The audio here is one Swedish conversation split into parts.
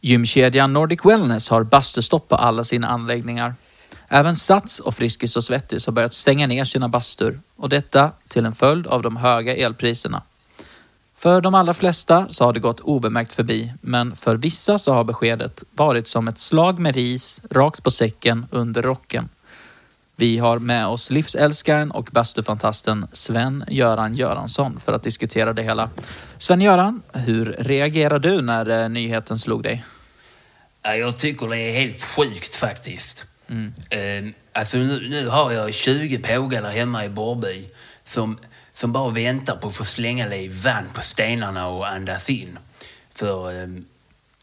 Gymkedjan Nordic Wellness har bastustopp på alla sina anläggningar. Även Sats och Friskis och Svettis har börjat stänga ner sina bastur och detta till en följd av de höga elpriserna. För de allra flesta så har det gått obemärkt förbi, men för vissa så har beskedet varit som ett slag med ris rakt på säcken under rocken. Vi har med oss livsälskaren och bastufantasten Sven-Göran Göransson för att diskutera det hela. Sven-Göran, hur reagerade du när eh, nyheten slog dig? Ja, Jag tycker det är helt sjukt faktiskt. Eh, alltså nu, nu har jag 20 pågar hemma i Borrby som, som bara väntar på att få slänga lite vann på stenarna och andas in. För eh,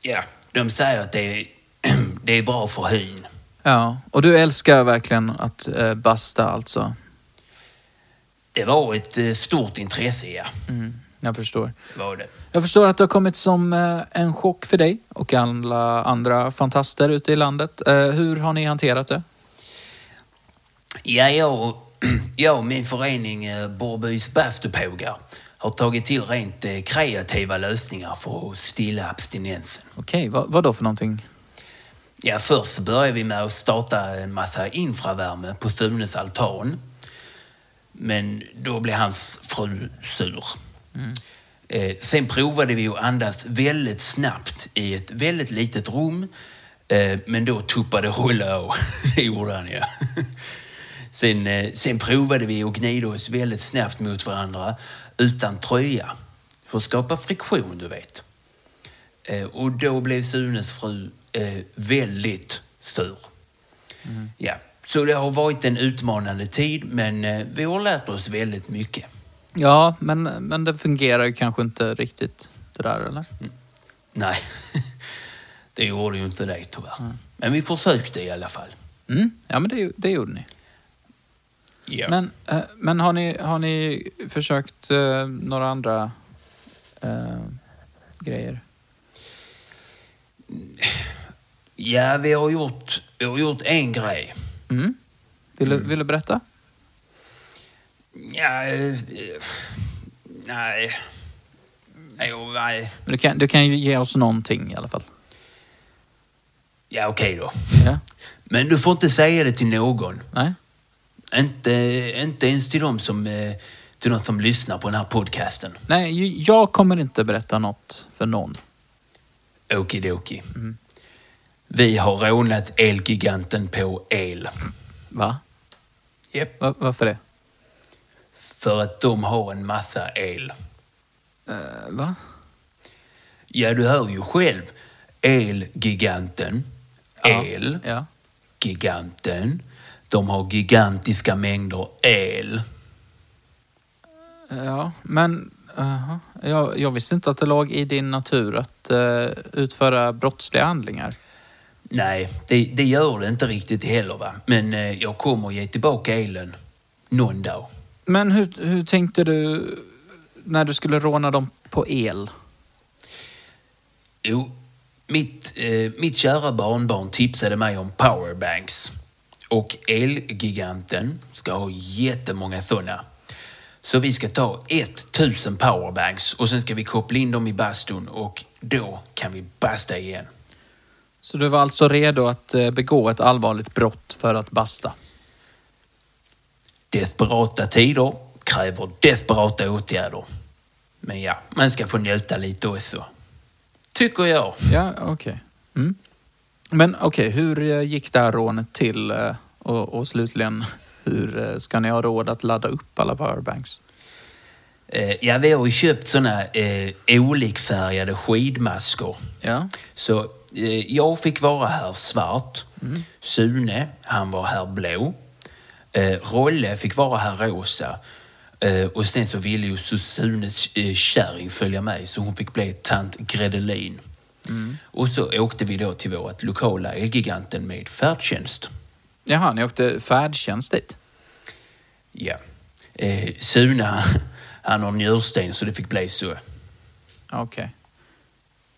ja, de säger att det är, det är bra för hyn. Ja, och du älskar verkligen att eh, basta alltså? Det var ett eh, stort intresse, ja. Mm, jag förstår. Det var det. Jag förstår att det har kommit som eh, en chock för dig och alla andra fantaster ute i landet. Eh, hur har ni hanterat det? Ja, jag, jag och min förening eh, Borrbys bastupågar har tagit till rent eh, kreativa lösningar för att stilla abstinensen. Okej, vad, vad då för någonting? Ja, först började vi med att starta en massa infravärme på Sunes altan. Men då blev hans fru sur. Eh, sen provade vi att andas väldigt snabbt i ett väldigt litet rum. Eh, men då tuppade rulla av. Det gjorde han, ja. Sen, eh, sen provade vi att gnida oss väldigt snabbt mot varandra utan tröja. För att skapa friktion, du vet. Och då blev Sunes fru eh, väldigt sur. Ja. Så det har varit en utmanande tid, men eh, vi har lärt oss väldigt mycket. Ja, men, men det fungerar ju kanske inte riktigt det där, eller? Nej, det gjorde ju inte det tyvärr. Men vi försökte i alla fall. Mm, ja, men det, det gjorde ni. Ja. Men, eh, men har, ni, har ni försökt eh, några andra eh, grejer? Ja, vi har, gjort, vi har gjort en grej. Mm. Vill, du, vill du berätta? Ja, eh, nej. Jo, nej. Men du, kan, du kan ju ge oss någonting i alla fall. Ja, okej då. Ja? Men du får inte säga det till någon. Nej? Inte, inte ens till de som, eh, till de som lyssnar på den här podcasten. Nej, jag kommer inte berätta något för någon. Okidoki. Vi har rånat Elgiganten på el. Va? Yep. Va? Varför det? För att de har en massa el. Eh, va? Ja, du hör ju själv. Elgiganten. Ja. El. Ja. Giganten. De har gigantiska mängder el. Ja, men... aha. jag, jag visste inte att det låg i din natur att eh, utföra brottsliga handlingar. Nej, det, det gör det inte riktigt heller va. Men eh, jag kommer ge tillbaka elen någon dag. Men hur, hur tänkte du när du skulle råna dem på el? Jo, mitt, eh, mitt kära barnbarn tipsade mig om powerbanks. Och Elgiganten ska ha jättemånga sådana. Så vi ska ta 1000 powerbanks och sen ska vi koppla in dem i bastun och då kan vi basta igen. Så du var alltså redo att eh, begå ett allvarligt brott för att basta? Desperata tider kräver desperata åtgärder. Men ja, man ska få njuta lite också. Tycker jag. Ja, okej. Mm. Men okej, hur eh, gick det här rånet till? eh, Och, och slutligen, hur ska ni ha råd att ladda upp alla powerbanks? Ja, vi har ju köpt såna eh, olikfärgade skidmasker. Ja. Så jag fick vara här svart. Sune, han var här blå. Eh, Rolle fick vara här rosa. Eh, och sen så ville ju Sunes eh, kärring följa med så hon fick bli tant Gredelin. Och så åkte vi då till vårt lokala Elgiganten med färdtjänst. Jaha, ni åkte färdtjänst dit? Ja. Eh, Sune han, han har njursten så det fick bli så. Okej.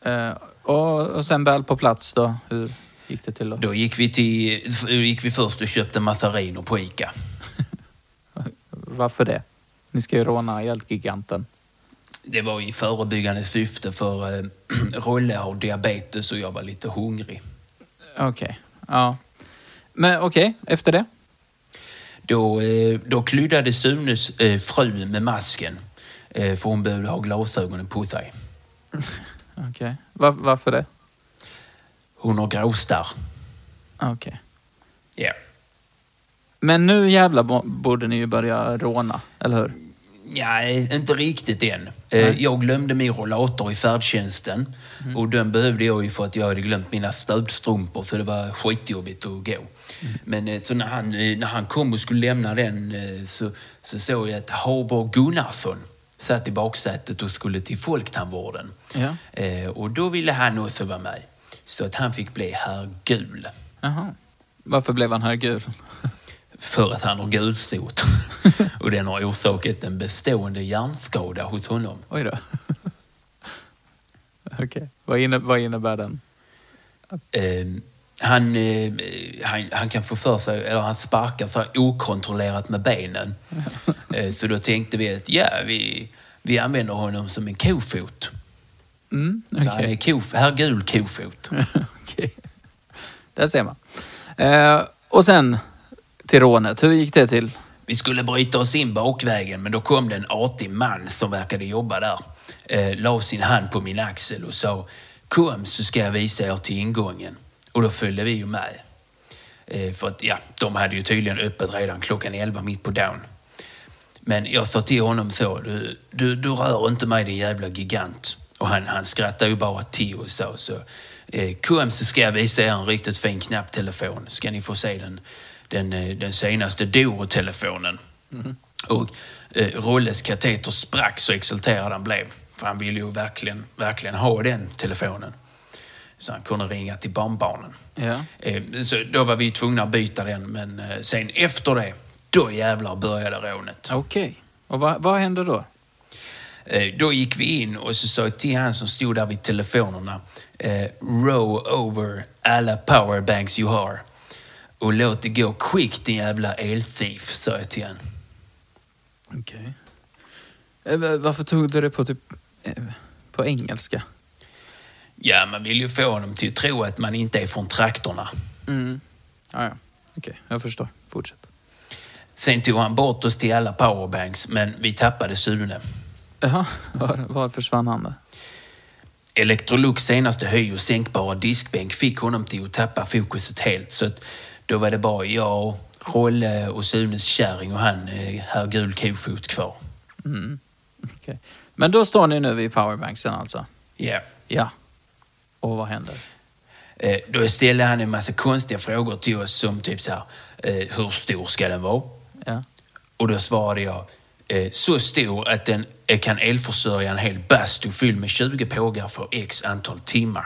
Eh, och, och sen väl på plats då? Hur gick det till då? Då gick vi, till, gick vi först och köpte massariner på Ica. Varför det? Ni ska ju råna Elgiganten. Det var i förebyggande syfte för eh, Rolle har diabetes och jag var lite hungrig. Okej. Ja. Men okej, efter det? Då, eh, då kryddade Sunes eh, fru med masken eh, för hon behövde ha glasögonen på sig. Okej. Var, varför det? Hon har gråstarr. Okej. Ja. Men nu jävlar bo- borde ni ju börja råna, eller hur? Nej, inte riktigt än. Nej. Mm. Eh, Jag glömde min rollator i färdtjänsten och den behövde jag ju för att jag hade glömt mina stödstrumpor så det var skitjobbigt att gå. Mm. Men eh, så när han, eh, när han kom och skulle lämna den så, så såg jag att Harborg Gunnarsson satt i baksätet och skulle till Folktandvården. Ja. Eh, Och då ville han också vara med. Så att han fick bli herr Gul. Jaha. Varför blev han här gul? För att han har gulsot. och den har orsakat en bestående hjärnskada hos honom. Oj då. Okej. Vad, inne, vad innebär den? Eh, han, eh, han, han kan få för sig, eller han sparkar så okontrollerat med benen. Eh, så då tänkte vi att ja, vi, vi använder honom som en kofot. Mm, Så han är kof, här gul kofot. Okej. Där ser man. Eh, och sen till rånet. Hur gick det till? Vi skulle bryta oss in bakvägen men då kom det en artig man som verkade jobba där. Eh, la sin hand på min axel och sa Kom så ska jag visa er till ingången. Och då följde vi ju med. Eh, för att ja, de hade ju tydligen öppet redan klockan 11 mitt på dagen. Men jag sa till honom så, du, du, du rör inte mig din jävla gigant. Och han, han skrattade ju bara till och sa så, eh, kom så ska jag visa er en riktigt fin knapptelefon. Ska ni få se den, den, eh, den senaste Doro-telefonen. Och eh, Rolles kateter sprack så exalterad han blev. För han ville ju verkligen, verkligen ha den telefonen. Så han kunde ringa till barnbarnen. Ja. Eh, Så då var vi tvungna att byta den, men eh, sen efter det, då jävlar började rånet. Okej. Och vad, vad hände då? Eh, Då gick vi in och så sa till han som stod där vid telefonerna, row over alla powerbanks you har. Och låt det gå kvickt din jävla elthief, sa jag till han. Okej. Va- varför tog du det på typ... På engelska? Ja, man vill ju få honom till att tro att man inte är från traktorna. Mm. Ja, ja. Okej, jag förstår. Fortsätt. Sen tog han bort oss till alla powerbanks, men vi tappade Sune. Jaha, var, var försvann han då? Electrolux senaste höj och sänkbara diskbänk fick honom till att tappa fokuset helt. Så att då var det bara jag, Rolle och Sunes kärring och han, eh, herr Gul Kofot, kvar. Mm. Okej. Men då står ni nu vid powerbanksen alltså? Ja. Ja. Och vad händer? Eh, Då ställde han en massa konstiga frågor till oss som typ så här, eh, hur stor ska den vara? Ja. Och då svarade jag, eh, så stor att den eh, kan elförsörja en hel bastu fylld med 20 pågar för x antal timmar.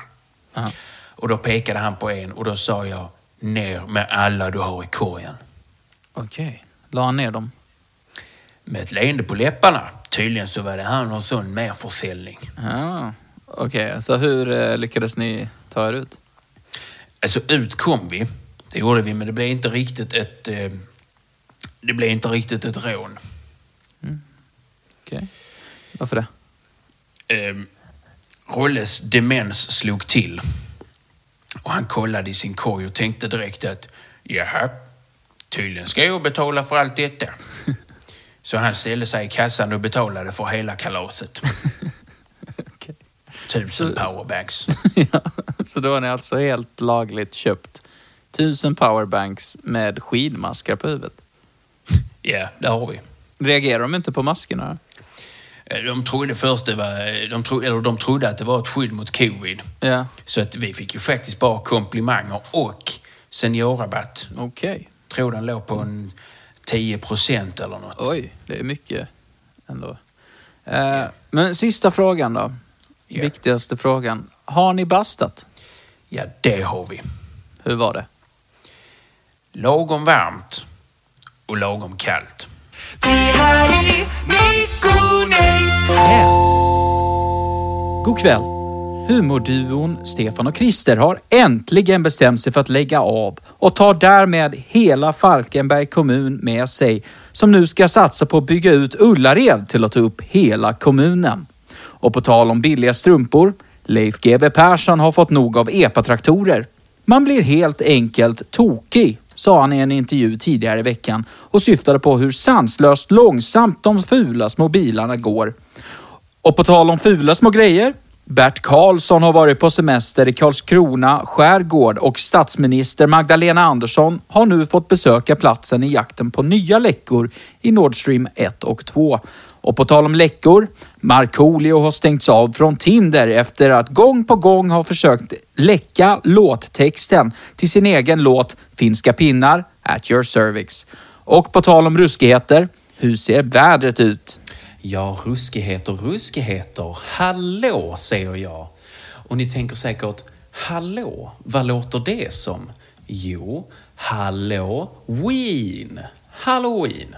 Aha. Och då pekade han på en och då sa jag, ner med alla du har i korgen. Okej. La han ner dem? Med ett leende på läpparna. Tydligen så var det här någon sån merförsäljning. Ja. Okej, så hur eh, lyckades ni ta er ut? Alltså ut kom vi. Det gjorde vi, men det blev inte riktigt ett... Eh, det blev inte riktigt ett rån. Okej. Varför det? Eh, Rolles demens slog till. Och han kollade i sin korg och tänkte direkt att jaha, tydligen ska jag betala för allt detta. Så han ställde sig i kassan och betalade för hela kalaset. Tusen powerbanks. ja, så då har ni alltså helt lagligt köpt tusen powerbanks med skidmaskar på huvudet? Ja, det har vi. Reagerar de inte på maskerna? Eh, De trodde först det var, de trodde, eller de trodde att det var ett skydd mot covid. Ja. Så att vi fick ju faktiskt bara komplimanger och seniorrabatt. Okej. Tror den låg på en 10 procent eller något. Oj, det är mycket. ändå. Eh, Men sista frågan då. Ja. Viktigaste frågan. Har ni bastat? Ja, det har vi. Hur var det? Lagom varmt och lagom kallt. God kväll. Humorduon Stefan och Christer har äntligen bestämt sig för att lägga av och tar därmed hela Falkenberg kommun med sig som nu ska satsa på att bygga ut Ullared till att ta upp hela kommunen. Och på tal om billiga strumpor, Leif GW Persson har fått nog av epatraktorer. Man blir helt enkelt tokig, sa han i en intervju tidigare i veckan och syftade på hur sanslöst långsamt de fula små bilarna går. Och på tal om fula små grejer. Bert Karlsson har varit på semester i Karlskrona skärgård och statsminister Magdalena Andersson har nu fått besöka platsen i jakten på nya läckor i Nord Stream 1 och 2. Och på tal om läckor, Markoolio har stängts av från Tinder efter att gång på gång ha försökt läcka låttexten till sin egen låt Finska pinnar, At your cervix. Och på tal om ruskigheter, hur ser vädret ut? Ja, ruskigheter, ruskigheter. Hallå, säger jag. Och ni tänker säkert, hallå, vad låter det som? Jo, halloween. Halloween.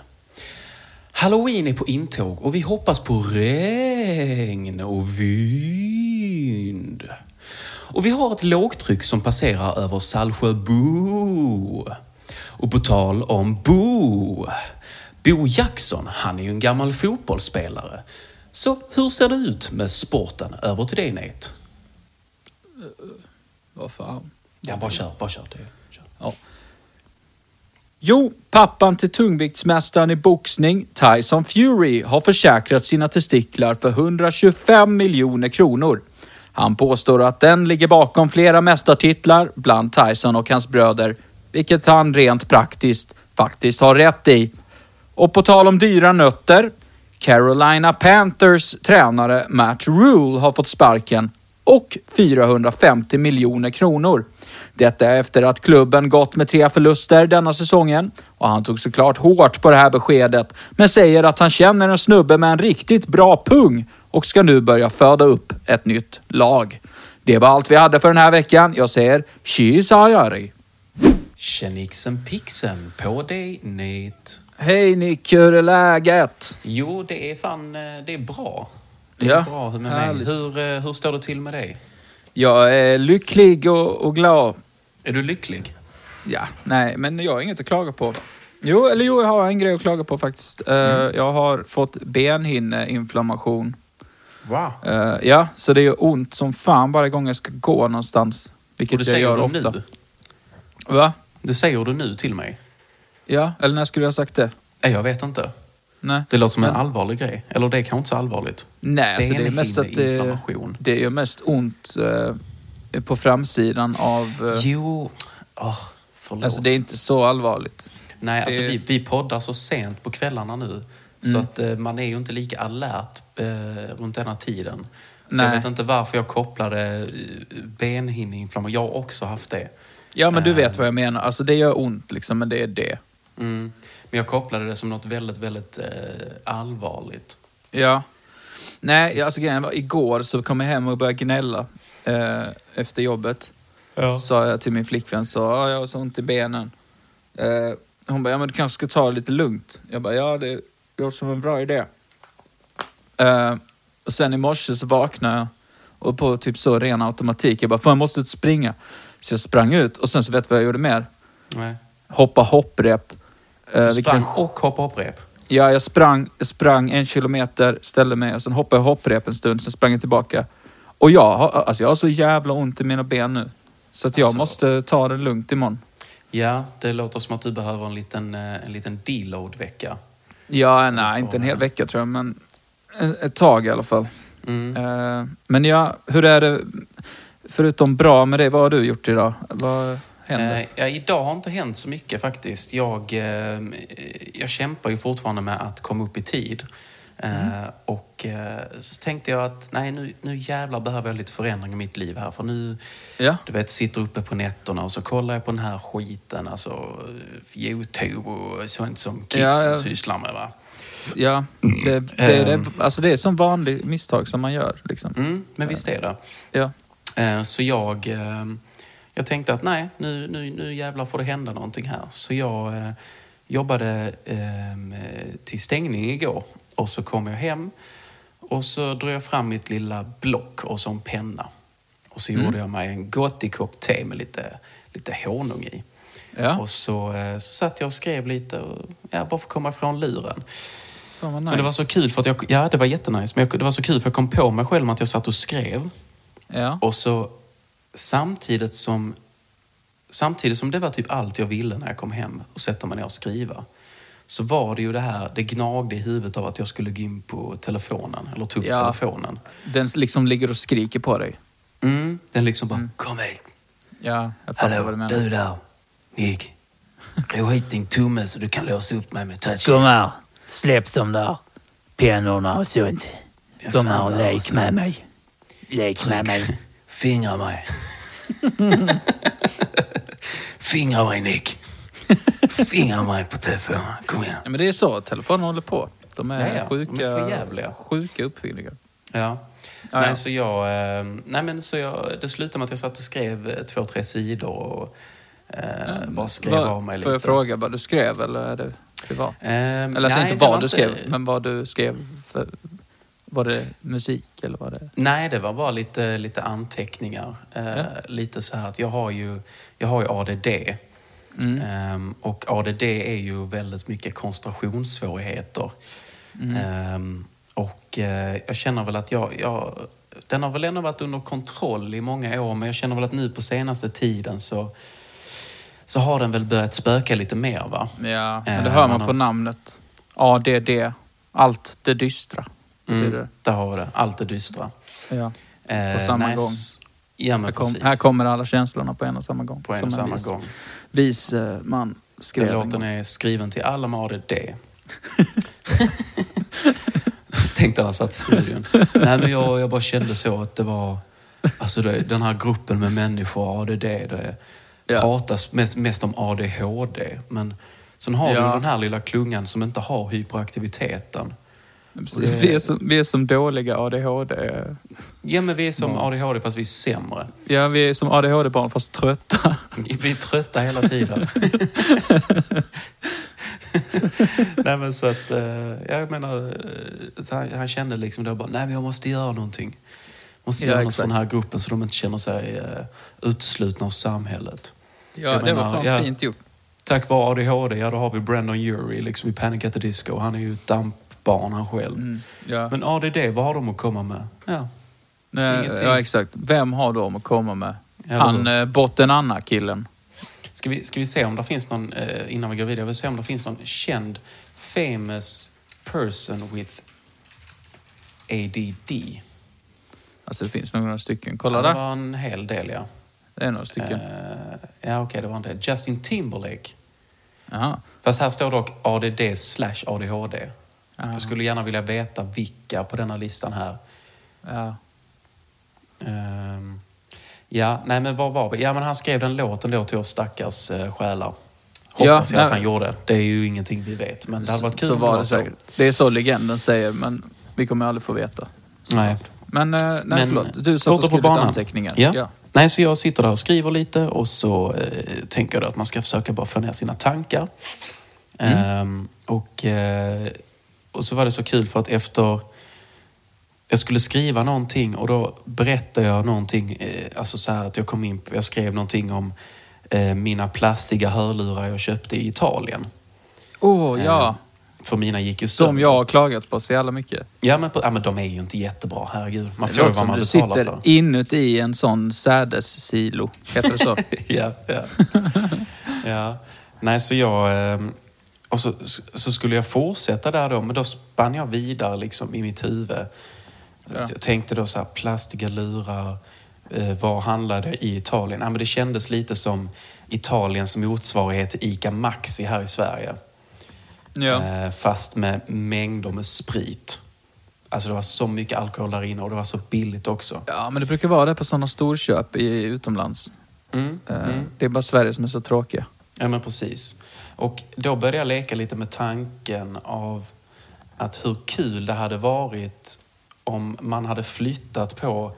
Halloween är på intåg och vi hoppas på regn och vind. Och vi har ett lågtryck som passerar över Saltsjöbo. Och på tal om Bo. Bo Jackson, han är ju en gammal fotbollsspelare. Så hur ser det ut med sporten? Över till dig Nate. Vad fan? Ja, bara kör, bara kör. Det. Kör. Ja. Jo, pappan till tungviktsmästaren i boxning, Tyson Fury, har försäkrat sina testiklar för 125 miljoner kronor. Han påstår att den ligger bakom flera mästartitlar bland Tyson och hans bröder, vilket han rent praktiskt faktiskt har rätt i. Och på tal om dyra nötter, Carolina Panthers tränare Matt Rule har fått sparken och 450 miljoner kronor. Detta efter att klubben gått med tre förluster denna säsongen och han tog såklart hårt på det här beskedet men säger att han känner en snubbe med en riktigt bra pung och ska nu börja föda upp ett nytt lag. Det var allt vi hade för den här veckan. Jag säger Chisayari. Tjenixen pixen på dig Nate. Hej Nick, hur är läget? Jo, det är fan, eh, det är bra. Det är Ja, bra med mig. härligt. Hur, eh, hur står det till med dig? Jag är lycklig och, och glad. Är du lycklig? Ja, nej, men jag har inget att klaga på. Jo, eller jo, jag har en grej att klaga på faktiskt. Eh, Jag har fått benhinneinflammation. Wow. Eh, ja, så det gör ont som fan varje gång jag ska gå någonstans. Och Vilket det jag säger gör du ofta. nu? Va? Det säger du nu till mig? Ja, eller när skulle jag ha sagt det? Nej, Jag vet inte. Nej. Det låter som en allvarlig grej. Eller det är kanske inte så allvarligt. Nej, alltså det är mest att det, Benhinneinflammation. det gör mest ont eh, på framsidan av... Eh, Jo, oh, förlåt. alltså det är inte så allvarligt. Nej, alltså det- vi, vi poddar så sent på kvällarna nu. Så Mm. att eh, man är ju inte lika alert eh, runt denna tiden. Så Nej. jag vet inte varför jag kopplade eh, benhinneinflammation. Jag har också haft det. Ja, men du Eh, vet vad jag menar. Alltså det gör ont liksom, men det är det. Mm. Men jag kopplade det som något väldigt, väldigt eh, allvarligt. Ja. Nej, alltså grejen var igår så kom jag hem och började gnälla eh, efter jobbet. Ja. Sa jag till min flickvän så, ja, jag har så ont i benen. Eh, hon bara, ja men du kanske ska ta det lite lugnt. Jag bara, ja det låter som en bra idé. Eh, och sen i morse så vaknade jag och på typ så ren automatik. Jag bara, fan jag måste ut springa. Så jag sprang ut och sen så vet du vad jag gjorde mer? Nej. Hoppa hopprep. Eh, Du sprang och hoppade hopprep. Ja, jag sprang, jag sprang en kilometer, ställde mig och sen hoppade jag hopprep en stund, sen sprang jag tillbaka. Och jag har, alltså jag har så jävla ont i mina ben nu. Så att jag Alltså. måste ta det lugnt imorgon. Ja, det låter som att du behöver en liten, eh, en liten deload-vecka. Ja, nej, inte en hel vecka tror jag, men ett tag i alla fall. Mm. Eh, Men ja, hur är det, förutom bra med det, vad har du gjort idag? Vad händer? Eh, ja, idag har inte hänt så mycket faktiskt. Jag, eh, jag kämpar ju fortfarande med att komma upp i tid. Eh, och eh, så tänkte jag att nej, nu, nu jävlar behöver jag lite förändring i mitt liv här. För nu, Ja. du vet, sitter uppe på nätterna och så kollar jag på den här skiten. Alltså Youtube och sånt som kidsen Ja, ja. sysslar med. Va? Ja, det, det, är det, alltså det är som vanligt misstag som man gör. Liksom. Mm, men visst är det. Ja. Så jag, jag tänkte att nej, nu, nu, nu jävlar får det hända någonting här. Så jag eh, jobbade eh, till stängning igår och så kom jag hem och så drog jag fram mitt lilla block och så en penna. Och så gjorde jag mig en gottig kopp te med lite, lite honung i. Ja. Och så, eh, så satt jag och skrev lite, och, ja, bara för att komma ifrån luren. Nice. Men det var så kul för att jag, ja det var jättenice, men jag, det var så kul för jag kom på mig själv med att jag satt och skrev. Ja. Och så samtidigt som, samtidigt som det var typ allt jag ville när jag kom hem och sätta mig ner och skriva. Så var det ju det här, det gnagde i huvudet av att jag skulle gå in på telefonen, eller ta upp Ja. telefonen. Den liksom ligger och skriker på dig. Mm, den liksom bara, kom hit. Ja, jag fattar vad du Hallå, menar. du där. Nick. Ro hit din tumme så du kan låsa upp mig med touch. Kom här. Släpp de där pennorna och sånt. Kom här och lek med mig. Lek med mig. Fingra mig. Fingra mig, Nick. Fingra mig på telefonen. Kom igen. Ja, men det är så, telefonen håller på. De är, Ja, ja. De är sjuka, för jävliga. sjuka uppfinningar. Ja. Nej, ja. Så jag, eh, nej, men så jag, det slutade med att jag satt och skrev eh, två, tre sidor och eh, bara skrev Vad- av mig lite. Får jag fråga vad du skrev eller är det privat? Ehm, Eller alltså nej, inte vad var du skrev, men vad du skrev. För, var det musik eller var det... Nej, det var bara lite, lite anteckningar. Eh, Ja. Lite så här att jag har ju, jag har ju ADD. Mm. Ehm, och ADD är ju väldigt mycket koncentrationssvårigheter. Mm. Ehm, och eh, jag känner väl att jag, jag... Den har väl ändå varit under kontroll i många år, men jag känner väl att nu på senaste tiden så, så har den väl börjat spöka lite mer. va? Ja, men det hör man man har- på namnet. ADD. Allt det dystra. Betyder Mm, där har vi det. Allt det dystra. det. Ja. Eh, På samma nej, gång. Ja, men Här, kom, precis. här kommer alla känslorna på en och samma gång. På en Som och samma vis, gång. vis eh, man skrev Den en låten är skriven till alla med ADD. Tänkte han satt i studion. Nej, men jag, jag bara kände så att det var... Alltså det, den här gruppen med människor, ADD, det Ja. pratas mest, mest om ADHD. Men sen har du Ja. ju den här lilla klungan som inte har hyperaktiviteten. Precis, vi, är som, vi är som dåliga ADHD. Ja, men vi är som ADHD fast vi är sämre. Ja, vi är som ADHD-barn fast trötta. Vi är trötta hela tiden. nej men så att, eh, jag menar, eh, han, han kände liksom då bara, nej men jag måste göra någonting. Måste Ja, göra något för den här gruppen så de inte känner sig uh, uteslutna av samhället. Ja, Jag det var menar, fan ja. fint gjort. Tack vare ADHD, ja då har vi Brandon Urie liksom i Panic at the Disco. Han är ju ett dampbarn han själv. Mm, ja. Men ADD, vad har de att komma med? Ja, Nej, ja, exakt. Vem har de att komma med? Ja, Han eh, botten Anna-killen. Ska vi, ska vi se om det finns någon, eh, innan vi går vidare, vill se om det finns någon känd famous person with ADD. Alltså det finns några stycken. Kolla ja, Det där. var en hel del, ja. Det är några stycken. Eh, ja, okej, det var en del. Justin Timberlake. Jaha. Fast här står dock ADD slash ADHD. Jaha. Jag skulle gärna vilja veta vilka på denna listan här. Ja. Ehm, ja, nej men var var vi? Ja, men han skrev den låten då till oss stackars uh, själar. Hoppas Ja, jag att han gjorde. Det är ju ingenting vi vet. Men det hade varit kul så var det säkert. Det är så legenden säger, men vi kommer aldrig få veta. Nej. Men, eh, nej Men förlåt. Du satt och skrev anteckningar. Ja. Nej, så jag sitter där och skriver lite och så eh, tänker jag då att man ska försöka bara få ner sina tankar. Mm. Ehm, och, eh, och så var det så kul för att efter... Jag skulle skriva någonting och då berättade jag någonting, eh, alltså så att jag kom in på, jag skrev någonting om eh, mina plastiga hörlurar jag köpte i Italien. Åh, ja. Eh, för mina gick ju Som sönder. jag har klagat på så jävla mycket. Ja men, på, ja, men de är ju inte jättebra, herregud. Man Det får ju vad som man du betalar sitter för. inuti en sån sädessilo. Heter det så? ja, ja. ja. Nej, så jag... Och så, så skulle jag fortsätta där då, men då spann jag vidare liksom i mitt huvud. Ja. Jag tänkte då så här, plastiga lurar, eh, var handlade i Italien? Ja, men det kändes lite som Italiens motsvarighet till ICA Maxi här i Sverige. ja. Eh, Fast med mängder med sprit. Alltså det var så mycket alkohol där inne och det var så billigt också. Ja, men det brukar vara det på sådana storköp i, utomlands. Mm. Eh, Mm. Det är bara Sverige som är så tråkiga. Ja, men precis. Och då började jag leka lite med tanken av att hur kul det hade varit om man hade flyttat på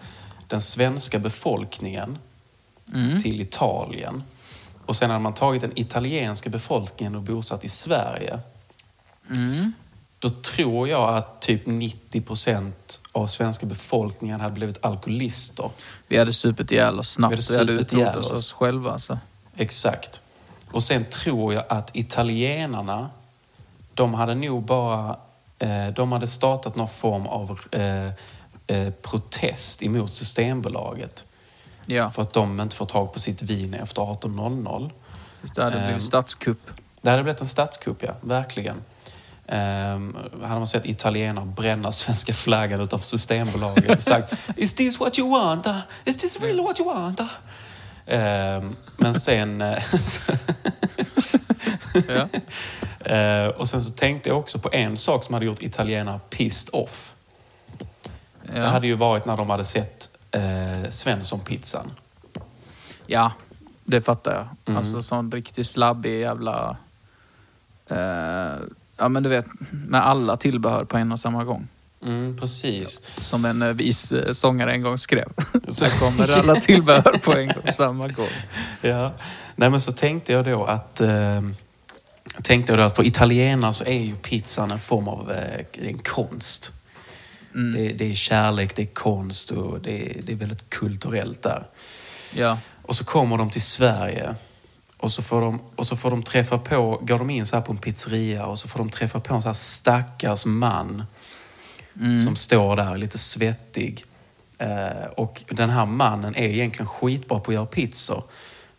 den svenska befolkningen Mm. till Italien. Och sen hade man tagit den italienska befolkningen och bosatt i Sverige. Mm. Då tror jag att typ 90 procent av svenska befolkningen hade blivit alkoholister. Vi hade supit ihjäl oss snabbt. Vi hade Vi hade utrotat oss. oss själva. Alltså. Exakt. Och sen tror jag att italienarna, de hade nog bara... Eh, de hade startat någon form av eh, eh, protest emot Systembolaget. Ja, För att de inte får tag på sitt vin efter 18.00. precis, det hade blivit statskupp. Det hade blivit en statskupp, ja. Verkligen. Um, hade man sett italienare bränna svenska flaggan utanför Systembolaget och sagt Is this what you want? Is this really what you want? Uh?" Ehm, men sen... eh, Ja. Eh, och sen så tänkte jag också på en sak som hade gjort italienare pissed off. Det Ja. hade ju varit när de hade sett eh, Svensson-pizzan. ja, det fattar jag. Mm. Alltså sån riktigt slabbig jävla... Eh, ja, men du vet, med alla tillbehör på en och samma gång. Mm, precis. Som en eh, vis eh, sångare en gång skrev. Så kommer alla tillbehör på en och samma gång. Ja. Nej, men så tänkte jag då att... Eh, tänkte jag då att för italienare så är ju pizzan en form av eh, en konst. Det, det är kärlek, det är konst och det är, det är väldigt kulturellt där. Ja. Och så kommer de till Sverige och så får de, och så får de träffa på, går de in så här på en pizzeria och så får de träffa på en så här stackars man som står där lite svettig. Eh, och den här mannen är egentligen skitbra på att göra pizzor.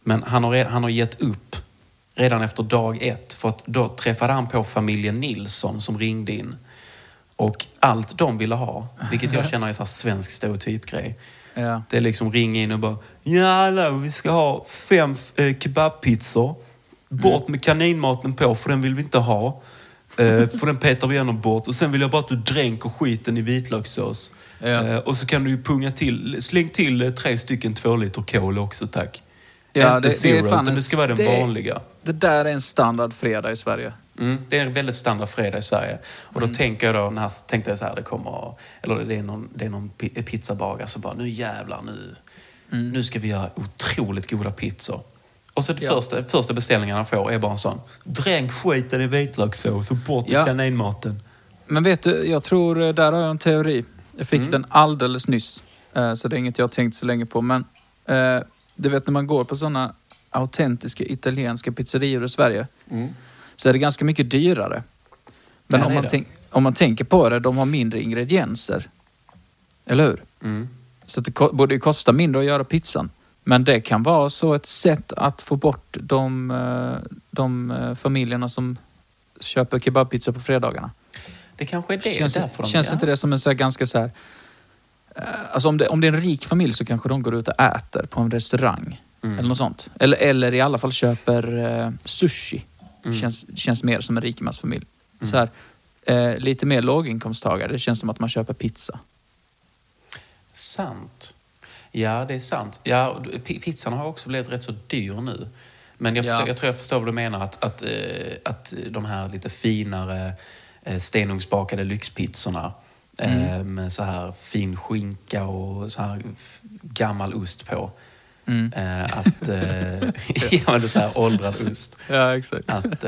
Men han har, han har gett upp redan efter dag ett. För att då träffade han på familjen Nilsson som ringde in. Och allt de ville ha, vilket jag känner är så här svensk stereotypgrej. Ja. Det är liksom ringa in och bara Ja, hallå, vi ska ha fem eh, kebabpizzor. Bort med kaninmaten på, för den vill vi inte ha. Eh, för den petar vi gärna bort. Och sen vill jag bara att du dränker skiten i vitlökssås. Ja. Eh, och så kan du ju punga till, släng till eh, tre stycken två liter kol också tack. Ja, inte det- det är zero, fan en det ska vara den ste- vanliga. Det där är en standard fredag i Sverige. Mm, det är en väldigt standard fredag i Sverige. Och Mm. då tänker jag då, när, tänkte jag så här, det kommer, eller det är någon, det är någon pi- pizzabagare som bara, nu jävlar nu, Mm. nu ska vi göra otroligt goda pizzor. Och så det Ja. första, första beställningen han får är bara en sån, dränk skiten i vitlökssås och bort med Ja. kaninmaten. Men vet du, jag tror, eh, där har jag en teori. Jag fick den alldeles nyss. eh, Så det är inget jag har tänkt så länge på. Men eh, du vet när man går på sådana autentiska italienska pizzerior i Sverige. Så är det ganska mycket dyrare. Men Ja, om, man tänk, om man tänker på det, de har mindre ingredienser. Eller hur? Mm. Så det borde ju kosta mindre att göra pizzan. Men det kan vara så ett sätt att få bort de, eh, de eh, familjerna som köper kebabpizza på fredagarna. Det kanske är det, känns därför de känns inte det som en så ganska så här... eh, Alltså om det, om det är en rik familj så kanske de går ut och äter på en restaurang. Mm. Eller något sånt. Eller, eller i alla fall köper sushi. Mm. Känns, känns mer som en rikemansfamilj. Så här, eh, lite mer låginkomsttagare, det känns som att man köper pizza. Sant. Ja, det är sant. Ja, pizzan har också blivit rätt så dyr nu. Men jag, Ja. förstår, jag tror jag förstår vad du menar. Att, att, eh, att de här lite finare eh, stenugnsbakade lyxpizzorna eh, med så här fin skinka och så här gammal ost på. Mm. Att, ja, men det är så här åldrad ost. Ja, exakt. Att,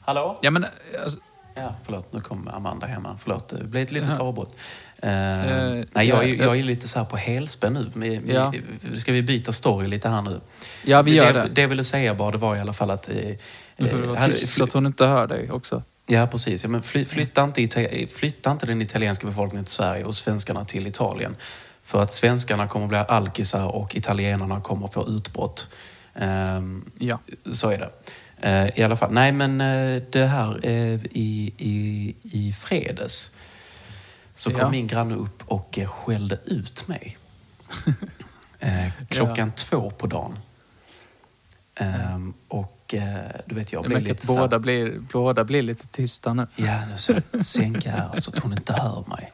hallå? Ja, men alltså, Ja, förlåt. Nu kom Amanda hemma. Förlåt, det blev ett litet avbrott. Eh, Eh, nej, jag, är- ja, jag är lite så här på helspänn nu. Vi, vi, Ja. Ska vi byta story lite här nu? Ja, vi gör det. det. Det jag ville säga bara, det var i alla fall att... Eh, får du eh, tyst så att hon inte hör dig också. Ja, precis. Ja, men fly, flytta, inte, flytta inte den italienska befolkningen till Sverige och svenskarna till Italien. För att svenskarna kommer att bli alkisar och italienarna kommer att få utbrott. Ehm, Ja. Så är det. Eh, I alla fall. Nej, men eh, det här eh, i, i, i fredags så kom Ja. min granne upp och eh, skällde ut mig. eh, klockan två på dagen. Ehm, och eh, du vet, jag Jag märker att lite så här- båda blir, båda blir lite tysta nu. Ja, nu ska jag sänka här så att hon inte hör mig.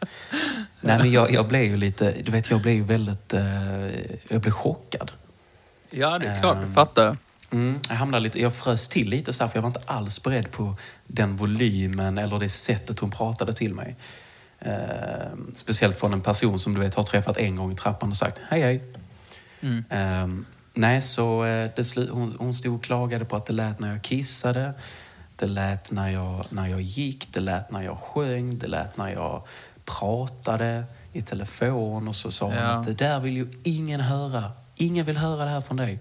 Nej, men jag, jag blev ju lite, du vet, jag blev ju väldigt, eh, jag blev chockad. Ja, det är klart. Ehm. Det fattar jag. Mm, jag hamnade lite, jag frös till lite så här, för jag var inte alls beredd på den volymen eller det sättet hon pratade till mig. Eh, speciellt från en person som du vet har träffat en gång i trappan och sagt hej hej. Mm. Eh, nej, så eh, det hon, hon stod och klagade på att det lät när jag kissade. Det lät när jag, när jag gick, det lät när jag sjöng, det lät när jag pratade i telefon och så sa hon Ja. att det där vill ju ingen höra. Ingen vill höra det här från dig.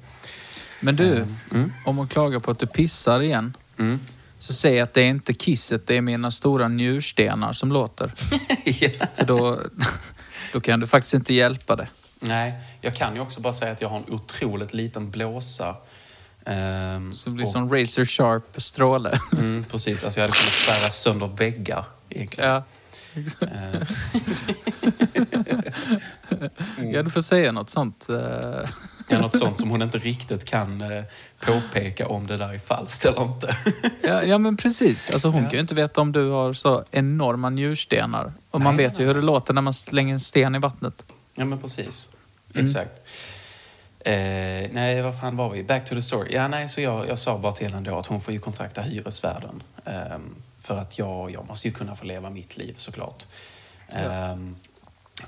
Men du, Mm. om hon klagar på att du pissar igen, Mm. så säg att det är inte kisset, det är mina stora njurstenar som låter. ja. För då, då kan du faktiskt inte hjälpa det. Nej, jag kan ju också bara säga att jag har en otroligt liten blåsa. Ehm, det blir och- som razor sharp stråle. Mm, precis, alltså jag hade kunnat spärra sönder väggar egentligen. Ja. Eh, ja, du får säga något sånt. Eh. ja, något sånt som hon inte riktigt kan eh, påpeka om det där är falskt eller inte. Ja, ja men precis. Alltså, hon Ja. kan ju inte veta om du har så enorma njurstenar. Och man Nej, vet ju hur det låter när man slänger en sten i vattnet. ja, men precis. Mm. Exakt. Eh, nej, vad fan var vi? Back to the story. Ja, nej, så jag, jag sa bara till henne då att hon får ju kontakta hyresvärden. Ehm, för att jag, jag måste ju kunna få leva mitt liv såklart. Ehm,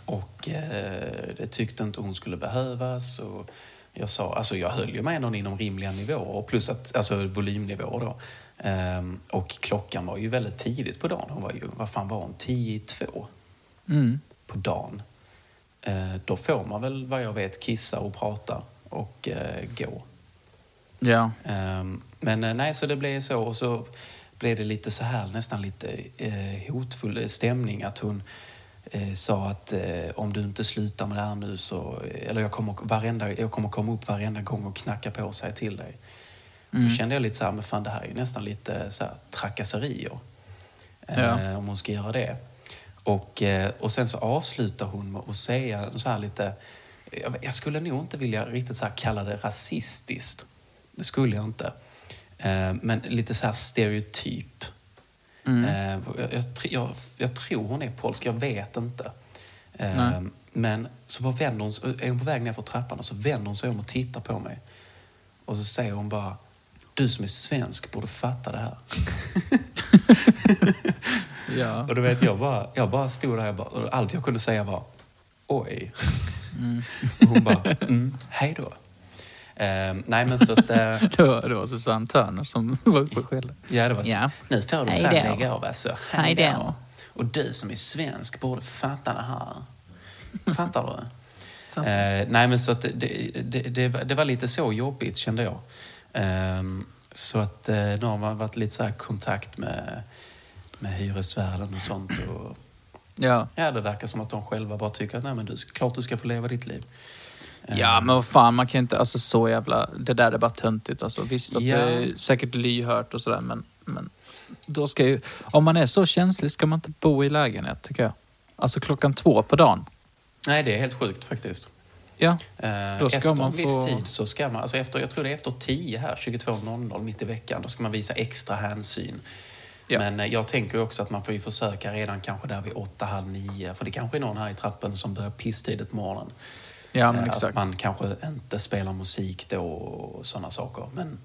och eh, det tyckte inte hon skulle behövas. Och jag sa, alltså jag höll ju med någon inom rimliga nivåer, plus att, alltså volymnivåer då. Ehm, och klockan var ju väldigt tidigt på dagen. Hon var ju, vad fan var hon, tio i två Mm. på dagen. Eh, då får man väl vad jag vet kissa och prata och eh, gå. Ja. Ehm, men eh, nej, så det blev så och så blev det lite så här nästan lite eh, hotfull stämning att hon eh, sa att eh, om du inte slutar med det här nu så, eller jag kommer, varenda, jag kommer komma upp varenda gång och knacka på sig till dig. Då kände jag lite så här, men fan det här är ju nästan lite så här trakasserier. Eh, Ja. Om hon ska göra det. Och, eh, och sen så avslutar hon med att säga så här lite, jag, skulle nog inte vilja riktigt så kalla det rasistiskt. Det skulle jag inte. Eh, Men lite så här stereotyp. Mm. Eh, Jag, jag, jag, jag tror hon är polsk, jag vet inte. Eh, Nej. Men så bara vänder hon, sig- är hon på väg ner för trappan och så vänder hon sig om och tittar på mig. Och så säger hon bara, du som är svensk borde fatta det här. Ja. Och du vet, jag bara, jag bara stod där jag bara, och allt jag kunde säga var oj. Och hon bara, mm, hej då. Eh, nej men så att, eh, Det var, det var Susanne Törner som var uppe och skällde. ja det var så. Ja. Nu får du fan lägga av alltså. Hej då. Och du som är svensk borde fatta det här. Fattar du? Eh, nej men så att det, det, det, det, var- det var lite så jobbigt kände jag. Ehm, så att eh, nu har man varit lite så här kontakt med, med hyresvärden och sånt. Och, Ja. ja, det verkar som att de själva bara tycker att nej, men du, klart du ska få leva ditt liv. Ja, men vad fan, man kan inte... Alltså så jävla... Det där är bara töntigt. Alltså, visst att Ja. det är säkert lyhört och sådär, men, men då ska ju... Om man är så känslig ska man inte bo i lägenhet, tycker jag. Alltså klockan två på dagen. Nej, det är helt sjukt faktiskt. Ja, Eh, Då ska efter man en viss få- tid så ska man, alltså efter, jag tror det är efter 10 här, 22.00 mitt i veckan, då ska man visa extra hänsyn. Ja. Men eh, jag tänker också att man får ju försöka redan kanske där vid 8, halv 9, för det kanske är någon här i trappen som börjar pisstidigt på morgonen. Ja men Eh, exakt. Att man kanske inte spelar musik då och sådana saker. Men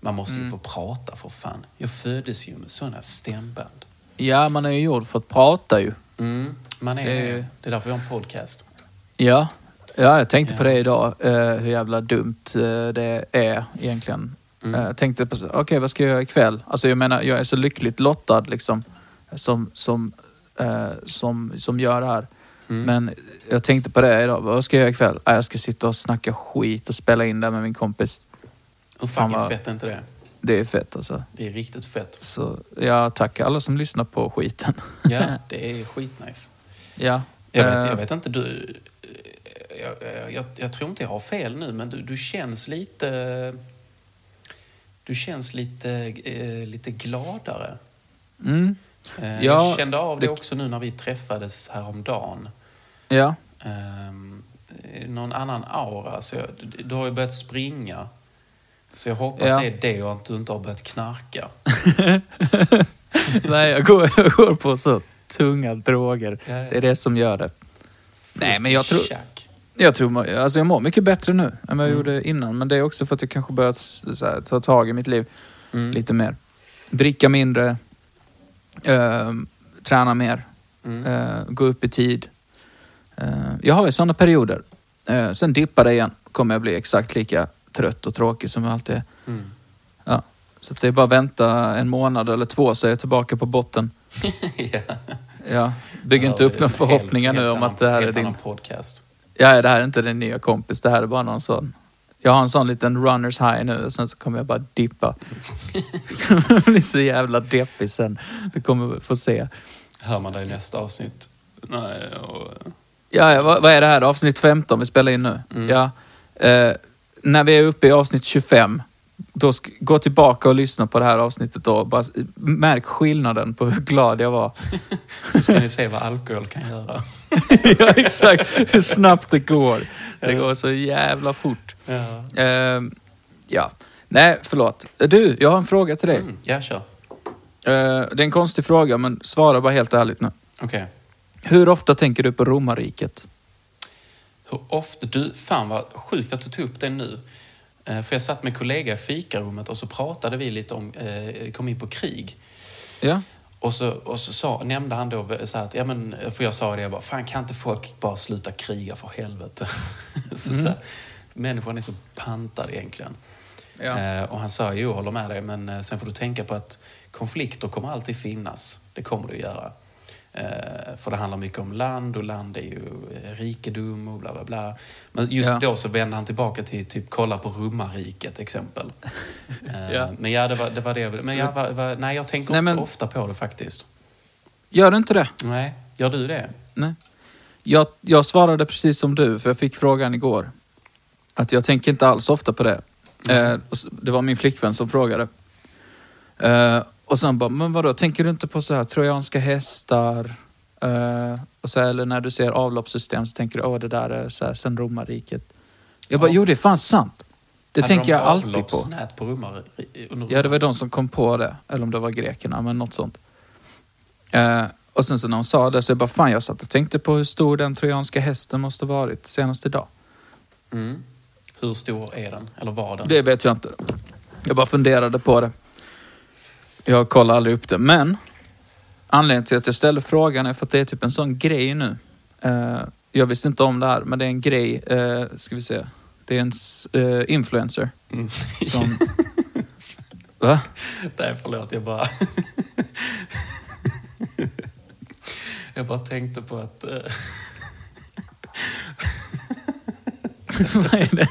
man måste Mm. ju få prata för fan. Jag föddes ju med sådana stämband. Ja, man är ju gjord för att prata ju. Mm, man är Det är Det är därför vi har en podcast. Ja, ja jag tänkte på Ja. det idag. eh, hur jävla dumt eh, det är egentligen. Mm. Jag tänkte på, okej vad ska jag göra ikväll? Alltså jag menar, jag är så lyckligt lottad liksom. Som, som, som, som gör det här. Mm. Men jag tänkte på det idag. Vad ska jag göra ikväll? Ah, jag ska sitta och snacka skit och spela in det med min kompis. Hur fucking vad- fett är inte det? Det är fett alltså. Det är riktigt fett. Så jag tackar alla som lyssnar på skiten. Ja, det är skitnice. ja. Jag vet, eh, jag vet inte, du... Jag, jag, jag tror inte jag har fel nu, men du, du känns lite... Du känns lite, eh, lite gladare. Mm, Eh, Ja, jag kände av det det- också nu när vi träffades häromdagen. Ja. Um, någon annan aura. Så jag, du har ju börjat springa. Så jag hoppas Ja. det är det och att du inte har börjat knarka. Nej, jag går, jag går på så tunga droger. Ja, ja. Det är det som gör det. Nej, men jag tror, Tjack. jag tror alltså jag mår mycket bättre nu än Mm. vad jag gjorde innan. Men det är också för att jag kanske börjat här, ta tag i mitt liv Mm. lite mer. Dricka mindre, eh, träna mer, Mm. eh, gå upp i tid. Eh, jag har ju sådana perioder. Eh, sen dippar det igen. Kommer jag bli exakt lika trött och tråkig som jag alltid är. Mm. Ja. Så det är bara att vänta en månad eller två så är jag tillbaka på botten. ja. Ja, bygg inte upp några helt- förhoppningar nu helt om annan- att det här är din... podcast. Ja, det här är inte din nya kompis. Det här är bara någon sån... Jag har en sån liten runners high nu och sen så kommer jag bara dippa. Jag bli så jävla deppig sen. Du kommer få se. Hör man dig i nästa avsnitt? Nej, och... Ja, ja vad, vad är det här? Avsnitt 15 vi spelar in nu. Ja. Eh, när vi är uppe i avsnitt 25, då gå tillbaka och lyssna på det här avsnittet då. Bara, märk skillnaden på hur glad jag var. Så ska ni se vad alkohol kan göra. ja, exakt. Hur snabbt det går. Det går så jävla fort. Ja. Ehm, ja. Nej, förlåt. Du, jag har en fråga till dig. Mm, ja, kör. Eh, det är en konstig fråga, men svara bara helt ärligt nu. Okej. Hur ofta tänker du på romarriket? Hur ofta... Du, fan vad sjukt att du tog upp det nu. Eh, För jag satt med kollega i fikarummet och så pratade vi lite om, eh, kom in på krig. Ja? Och så, och så sa, nämnde han då så här att, ja men, för jag sa det, jag bara, fan kan inte folk bara sluta kriga för helvete? så, så här, människan är så pantad egentligen. Ja. Eh, och han sa, jo, jag håller med dig, men eh, sen får du tänka på att konflikter kommer alltid finnas. Det kommer det att göra. Eh, för det handlar mycket om land och land är ju eh, rikedom och bla bla bla. Men just Ja. då så vände han tillbaka till typ kolla på romarriket exempel. Eh, Ja. Men ja, det var det. Var det men jag, var, var, nej, jag tänker Nej, inte men- så ofta på det faktiskt. Gör du inte det? Nej, gör du det? Nej. Jag, jag svarade precis som du, för jag fick frågan igår. Att jag tänker inte alls ofta på det. Eh, s- det var min flickvän som frågade. Eh, och sen bara, men vadå, tänker du inte på så här trojanska hästar? Eh, och så här, eller när du ser avloppssystem så tänker du, åh det där är så här, sen romarriket. Jag bara, Ja. jo det är fan sant. Det Hade tänker de jag alltid på. på under Ja, det var de som kom på det. Eller om det var grekerna, men något sånt. Eh, och sen så när hon sa det så jag bara, fan jag satt och tänkte på hur stor den trojanska hästen måste varit senast idag. Mm. Hur stor är den? Eller var den? Det vet jag inte. Jag bara funderade på det. Jag kollar aldrig upp det. Men anledningen till att jag ställde frågan är för att det är typ en sån grej nu. Eh, jag visste inte om det här, men det är en grej. Uh, ska vi se. Det är en eh, influencer Mm. som... Va? Nej, förlåt. Jag bara... jag bara tänkte på att... eh, Vad är det?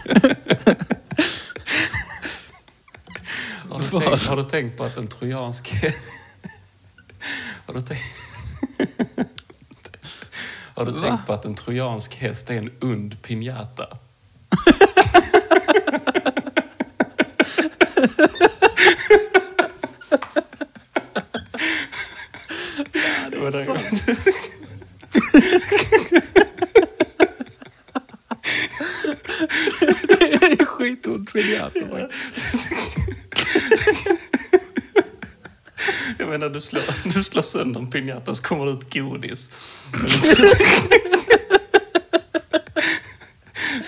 Har du, tänkt, har du tänkt på att en trojansk... har du tänkt... har du Va? tänkt på att en trojansk häst är en und piñata? Ja, det var det. Det är skitont pinjata faktiskt. Jag menar, du slår, du slår sönder en piñata så kommer det ut godis.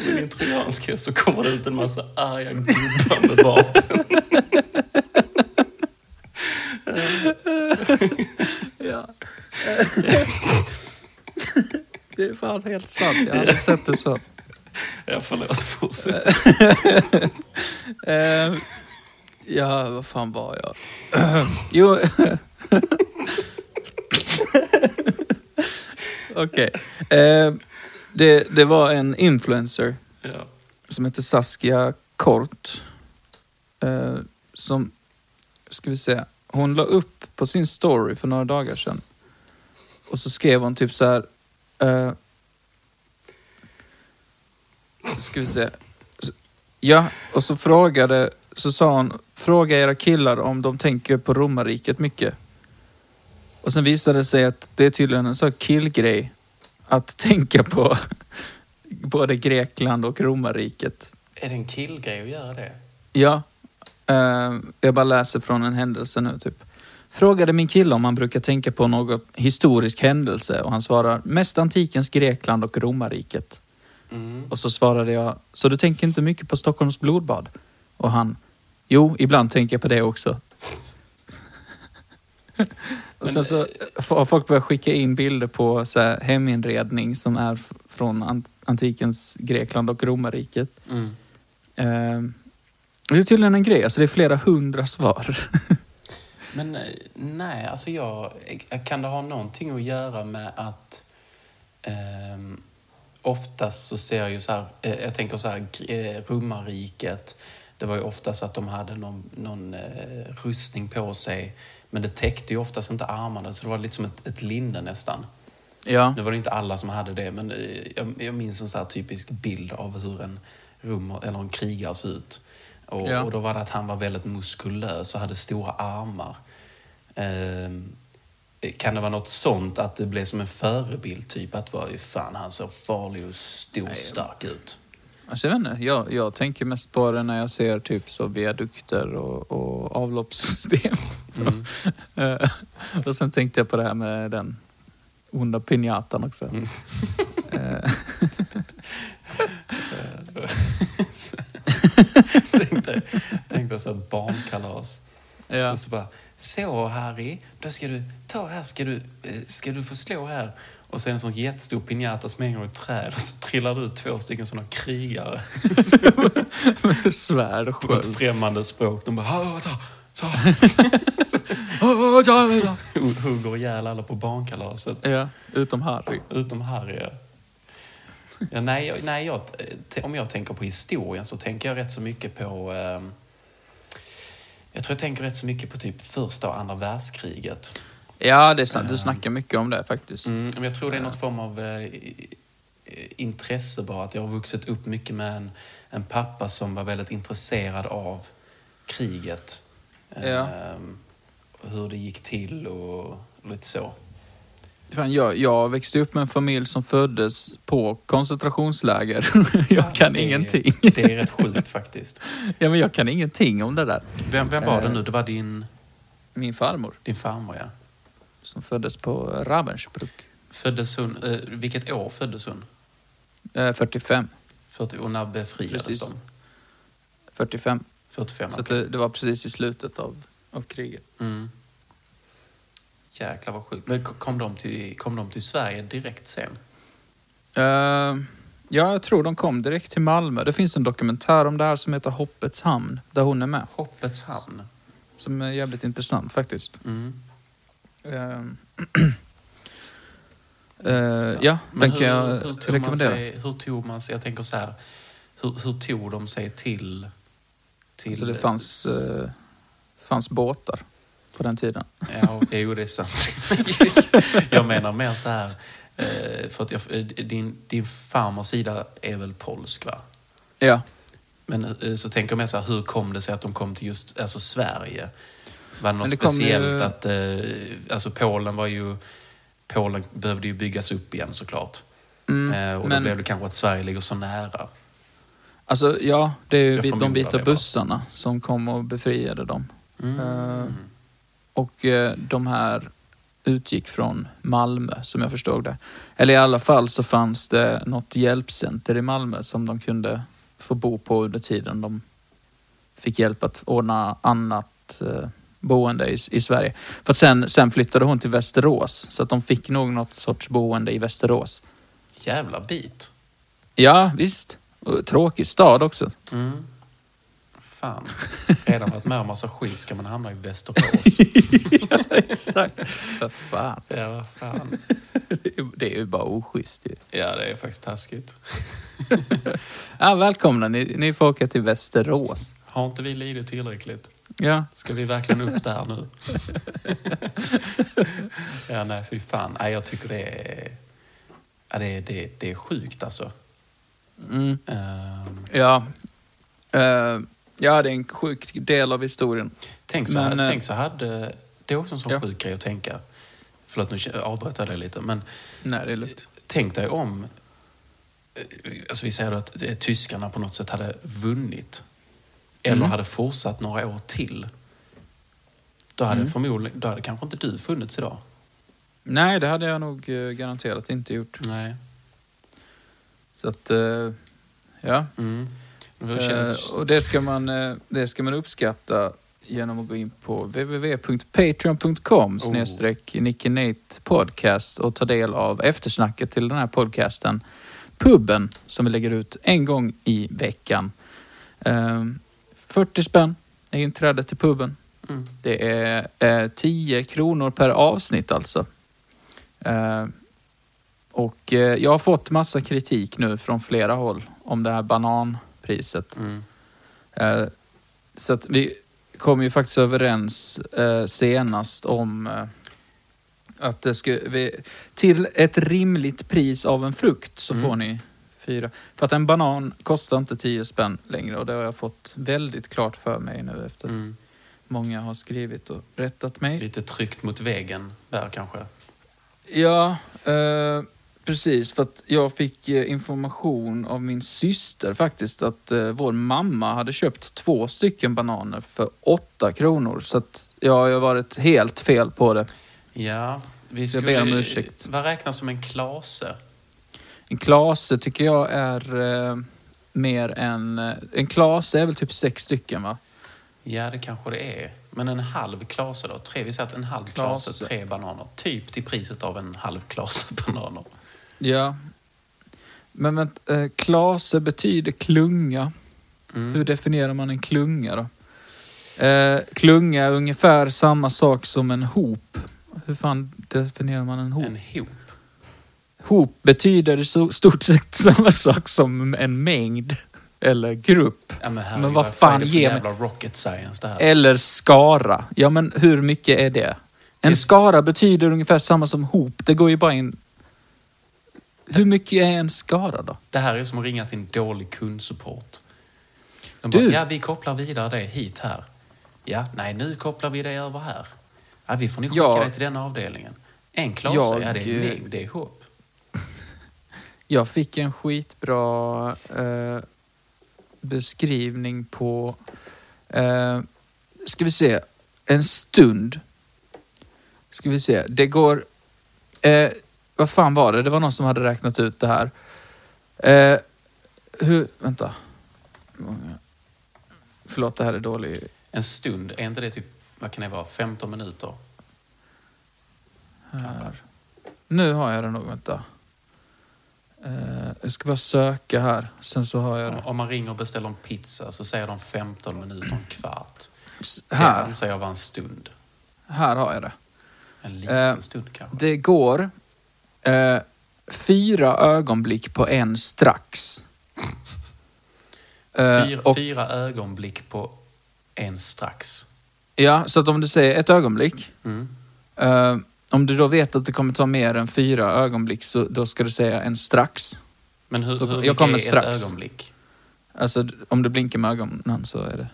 Men i en trojansk häst så kommer det ut en massa arga gubbar med vapen. Ja. Det är fan helt sant. Jag aldrig sett det så. Ja, förlåt. Fortsätt. Ja, vad fan var jag? jo... Okej. Eh, det, det var en influencer Ja. som heter Saskia Kort. Eh, som, ska vi se, hon la upp på sin story för några dagar sedan. Och så skrev hon typ så här. Eh, ska vi se. Ja, och så frågade, så sa hon, fråga era killar om de tänker på romarriket mycket. Och sen visade det sig att det är tydligen en sån killgrej att tänka på både Grekland och romarriket. Är det en killgrej att göra det? Ja, Eh, jag bara läser från en händelse nu, typ. Frågade min kille om han brukar tänka på något historisk händelse och han svarar mest antikens Grekland och romarriket. Och så svarade jag, så du tänker inte mycket på Stockholms blodbad? Och han, jo, ibland tänker jag på det också. och sen så har folk börjat skicka in bilder på så här, heminredning som är från ant- antikens Grekland och romarriket. Mm. Eh, det är tydligen en grej, alltså det är flera hundra svar. Men eh, nej, alltså jag... Kan det ha någonting att göra med att... ehm, oftast så ser jag ju så här... Eh, jag tänker så här, eh, romarriket. Det var ju oftast att de hade någon, någon eh, rustning på sig. Men det täckte ju oftast inte armarna, så det var lite som ett, ett linne nästan. ja. Nu var det inte alla som hade det, men eh, jag, jag minns en så typisk bild av hur en rum eller en krigare ser ut. Och, Ja. och då var det att han var väldigt muskulös och hade stora armar. Ehm, kan det vara något sånt att det blev som en förebild, typ att bara, fan han såg farlig och stor och stark ut. Alltså, jag, vet inte, jag, jag tänker mest på det när jag ser typ så viadukter och, och avloppssystem. Mm. Och sen tänkte jag på det här med den onda pinjatan också. Mm. Tänkte, tänkte så ett barnkalas. Ja. Så, så bara, så Harry, då ska du, ta här ska du, eh, ska du få slå här. Och sen en sån jättestor piñata som hänger i ett träd och så trillar det ut två stycken såna krigare med svärd och på ett sköld. främmande språk. De bara, "Ah, ta, ta. Hugger ihjäl alla på barnkalaset. Ja, utom Harry. Utom Harry, ja. ja nej, jag- nej jag, om jag tänker på historien så tänker jag rätt så mycket på... ehm, jag tror jag tänker rätt så mycket på typ första och andra världskriget. Ja, det är sant. Du snackar mycket om det faktiskt. Mm, men jag tror det är något form av eh, intresse bara. Att jag har vuxit upp mycket med en, en pappa som var väldigt intresserad av kriget. Ja. Ehm, hur det gick till och, och lite så. Fan, jag, jag växte upp med en familj som föddes på koncentrationsläger. jag kan det, ingenting. Det är rätt sjukt faktiskt. ja, men jag kan ingenting om det där. Vem, vem var det Eh. nu? Det var din, Min farmor din farmor, ja. Som föddes på Ravensbrück. Föddes hon, eh, vilket år föddes hon? Eh, 45. 40, och när befriades Precis. de? 45. 45, Så det, det var precis i slutet av, av kriget. Mm. Jäklar vad sjukt. Men ko- kom de, till, kom de till Sverige direkt sen? Eh, ja, jag tror de kom direkt till Malmö. Det finns en dokumentär om det här som heter Hoppets hamn, där hon är med. Hoppets hamn. Som är jävligt intressant faktiskt. Mm. Eh, eh, ja, Men den hur, kan jag hur tog man rekommendera. Sig, hur tog man sig, jag tänker så här, hur, hur tog de sig till... till Så det fanns, eh, fanns båtar på den tiden. Ja, jo, det är sant. jag menar mer så här, eh, för att jag, eh, din, din farmors sida är väl polsk, va? Ja. Men så tänker jag mer så här, hur kom det sig att de kom till just alltså Sverige? Var det något det speciellt ju- att... Eh, alltså Polen var ju... Polen behövde ju byggas upp igen såklart. Mm, eh, och då men- blev det kanske att Sverige ligger så nära. Alltså, ja, det är ju de vita bussarna som kom och befriade dem. Eh, och eh, de här utgick från Malmö, som jag förstod det. Eller i alla fall så fanns det något hjälpcenter i Malmö som de kunde få bo på under tiden de fick hjälp att ordna annat eh, boende i, i Sverige. För sen, sen flyttade hon till Västerås, så att de fick nog något sorts boende i Västerås. Jävla bit. Ja, visst. Och tråkig stad också. Mm. Fan. Redan varit med om massa skit ska man hamna i Västerås. Exakt. För fan. ja, vad fan. Det är- Det är ju bara oschysst ju. Ja, det är faktiskt taskigt. Ja, välkomna. Ni, ni får åka till Västerås. Har inte vi lidit tillräckligt? Ja. Ska vi verkligen upp där nu? ja, nej, fy fan. Nej, jag tycker det är... Ja, det, är, det, är, det är sjukt alltså. Mm. Ehm, Ja. Eh, ja, det är en sjuk del av historien. tänk, så, Men, eh, tänk så hade... Det är också en sån Ja. sjuk grej att tänka. Förlåt, nu avbröt jag det lite. Men Nej, det är lugnt. tänk dig om... eh, Alltså vi säger då att eh, tyskarna på något sätt hade vunnit. Eller Mm. hade fortsatt några år till, då hade, förmodligen, då hade kanske inte du funnits idag. Nej, det hade jag nog eh, garanterat inte gjort. Nej. Så att, eh, ja. Mm. Det känns... Eh, och det ska, man, det ska man uppskatta genom att gå in på www.patreon.com snedstreck Nicky Nate podcast och ta del av eftersnacket till den här podcasten. Puben som vi lägger ut en gång i veckan. Eh, 40 spänn är inträde till puben. Mm. Det är eh, 10 kronor per avsnitt alltså. Eh, och eh, jag har fått massa kritik nu från flera håll om det här bananpriset. Mm. Eh, så att vi kom ju faktiskt överens eh, senast om eh, att det skulle, vi, till ett rimligt pris av en frukt så Mm. får ni fyra. För att en banan kostar inte 10 spänn längre och det har jag fått väldigt klart för mig nu efter Mm. många har skrivit och rättat mig. Lite tryckt mot väggen där kanske. Ja, eh, precis. För att jag fick eh, information av min syster faktiskt att eh, vår mamma hade köpt två stycken bananer för åtta kronor. Så att jag har varit helt fel på det. Ja, vi Så jag ber om ursäkt. Vad räknas som en klase? En klase tycker jag är eh, mer än... Eh, en klase är väl typ sex stycken va? Ja, det kanske det är. Men en halv klase då? Tre, vi säger att en halv klase, Klase. tre bananer. Typ till priset av en halv klase bananer. Ja. Men vänta, eh, klase betyder klunga. Mm. Hur definierar man en klunga då? Eh, klunga är ungefär samma sak som en hop. Hur fan definierar man en hop? En hop. Hop betyder i så- stort sett samma sak som en mängd. Eller grupp. Ja, men, Men vad fan ger mig- rocket science det här? Eller skara. Ja men hur mycket är det? En Det- skara betyder ungefär samma som hop. Det går ju bara in... Hur mycket är en skara då? Det här är som att ringa till en dålig kundsupport. De Du. bara, ja vi kopplar vidare det hit här. Ja, nej nu kopplar vi det över här. Ja, vi får nog skicka Ja. det till den avdelningen. En klase, Jag, ja det är en mängd, det är ihop. Jag fick en skitbra eh, beskrivning på, eh, ska vi se, en stund. Ska vi se, det går, eh, vad fan var det? Det var någon som hade räknat ut det här. Eh, hur, vänta. Förlåt, det här är dålig. En stund, är inte det typ, vad kan det vara, 15 minuter? Här. Nu har jag det nog, vänta. Eh, jag ska bara söka här, sen så har jag det. Om, man ringer och beställer en pizza så säger de 15 minuter, en kvart. S- Det Här, anser jag vara en stund. här har jag det. En liten Eh, stund kanske. Det går eh, fyra ögonblick på en strax. Fyra, och, fyra ögonblick på en strax. ja, så att om du säger ett ögonblick, Mm. Om du då vet att det kommer ta mer än fyra ögonblick så då ska du säga en strax. Men hur, hur jag kommer är strax. ett ögonblick? Alltså om du blinkar med ögonen så är det...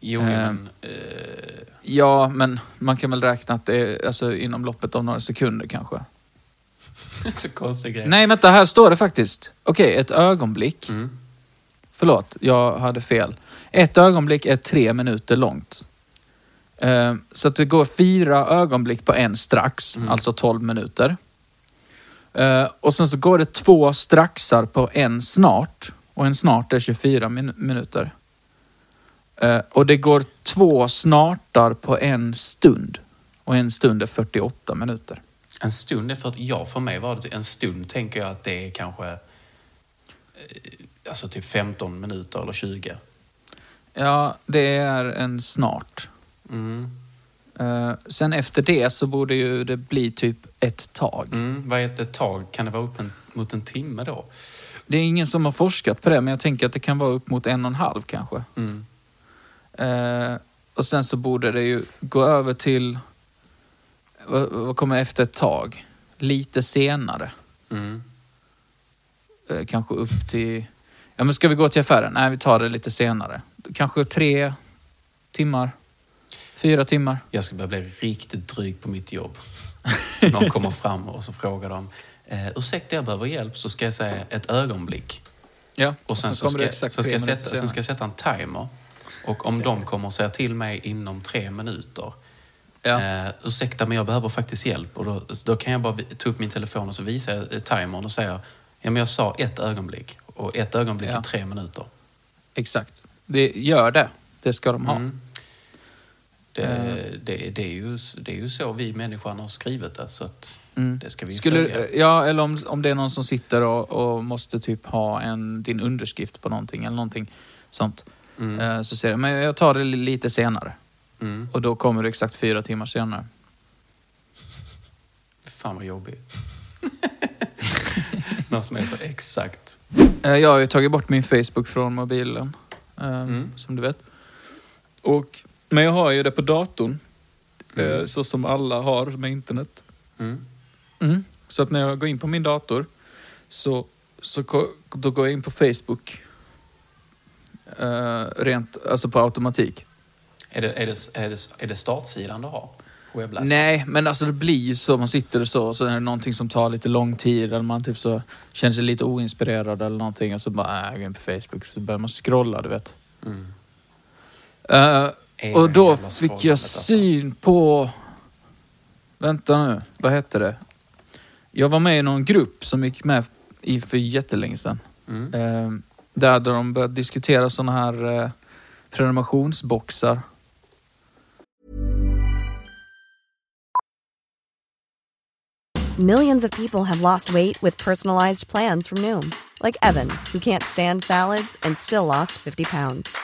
Jo, Eh, men... Eh, Ja, men man kan väl räkna att det är alltså, inom loppet av några sekunder kanske. så konstig grej. Nej, vänta, här står det faktiskt. Okej, ett ögonblick. Mm. Förlåt, jag hade fel. Ett ögonblick är tre minuter långt. Eh, Så att det går fyra ögonblick på en strax, Mm. alltså 12 minuter. Eh, Och sen så går det två straxar på en snart. Och en snart är 24 min- minuter. Eh, Och det går två snartar på en stund. Och en stund är 48 minuter. En stund är för att, ja, för mig var det en stund tänker jag att det är kanske alltså typ 15 minuter eller 20. Ja, det är en snart. Mm. Eh, sen efter det så borde ju det bli typ ett tag. Mm. Vad är ett tag? Kan det vara upp en, mot en timme då? Det är ingen som har forskat på det, men jag tänker att det kan vara upp mot en och en halv kanske. Mm. Eh, och sen så borde det ju gå över till, vad, vad kommer efter ett tag? Lite senare. Mm. Eh, kanske upp till, ja men ska vi gå till affären? Nej, vi tar det lite senare. Kanske tre timmar, fyra timmar. Jag ska börja bli riktigt dryg på mitt jobb. Någon kommer fram och så frågar de, eh, ursäkta jag behöver hjälp, så ska jag säga ett ögonblick. Ja, Och sen, så kommer ska, det exakt sen, ska jag sätta, sen ska jag sätta en timer. Och om de kommer säga till mig inom tre minuter. Ja. Eh, ursäkta men jag behöver faktiskt hjälp. Och då, då kan jag bara ta upp min telefon och så visar jag eh, timern och säga ja men jag sa ett ögonblick. Och ett ögonblick Ja. är tre minuter. Exakt. Det gör det. Det ska de ha. Mm. Det, Eh. det, det, är ju, det är ju så vi människan har skrivit det. Så att Mm. det ska vi Skulle, följa. ja, eller om, om det är någon som sitter och, och måste typ ha en, din underskrift på någonting eller någonting sånt. Mm. Eh, så säger jag, men jag tar det li- lite senare. Mm. Och då kommer det exakt fyra timmar senare. Fan vad jobbigt. Någon som är så exakt. Eh, jag har ju tagit bort min Facebook från mobilen. eh, Mm. Som du vet. Och, men jag har ju det på datorn. eh, Mm. Så som alla har med internet. Mm. Mm. Så att när jag går in på min dator så, så då går jag in på Facebook. Eh, rent, alltså på automatik. Är, det, är, det, är, det, är det startsidan du har? Webbläsaren? Nej, men alltså det blir ju så. Man sitter och så och så är det någonting som tar lite lång tid eller man typ så känner sig lite oinspirerad eller någonting och så bara, äh, jag går in på Facebook. Så börjar man scrolla, du vet. Mm. Och då fick jag alltså? syn på... Vänta nu, vad hette det? Jag var med i någon grupp som gick med i för jättelänge sedan. Mm. Eh, där de började diskutera sådana här eh, prenumerationsboxar. Millions of people have lost weight with personalized plans from Noom, like Evan, who can't stand salads and still lost 50 pounds.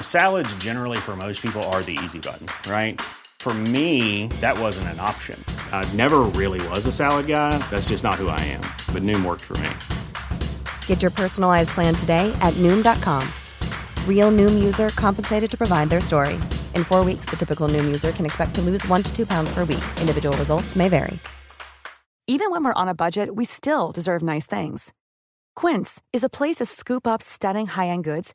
Salads, generally, for most people, are the easy button, right? For me, that wasn't an option. I never really was a salad guy. That's just not who I am. But Noom worked for me. Get your personalized plan today at Noom.com. Real Noom user compensated to provide their story. In four weeks, the typical Noom user can expect to lose one to two pounds per week. Individual results may vary. Even when we're on a budget, we still deserve nice things. Quince is a place to scoop up stunning high-end goods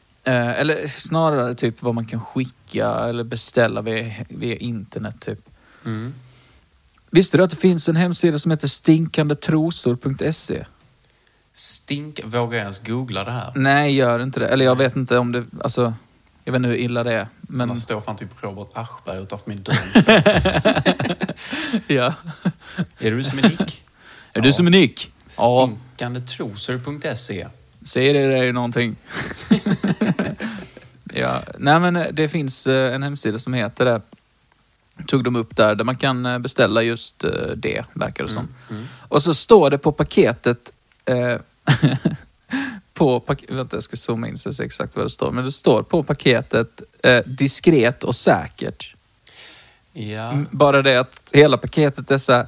Eh, eller snarare typ vad man kan skicka eller beställa via, via internet typ. Mm. Visste du att det finns en hemsida som heter stinkandetrosor.se? Stink, vågar jag ens googla det här? Nej, gör inte det. Eller jag vet inte om det... Alltså, jag vet inte hur illa det är. Men... Man står fan typ Robert Aschberg utanför min dörr. ja. är du som är Nick? Är du som är Nick? Ja. Stinkandetrosor.se Säger det dig någonting? ja. Nej men eh, det finns eh, en hemsida som heter det. Tog de upp där, där man kan eh, beställa just det, verkar det som. Och så står det på paketet... Eh, på pak- Vänta, jag ska zooma in så jag ser exakt vad det står. Men det står på paketet eh, diskret och säkert. Ja. Mm, Bara det att hela paketet är så här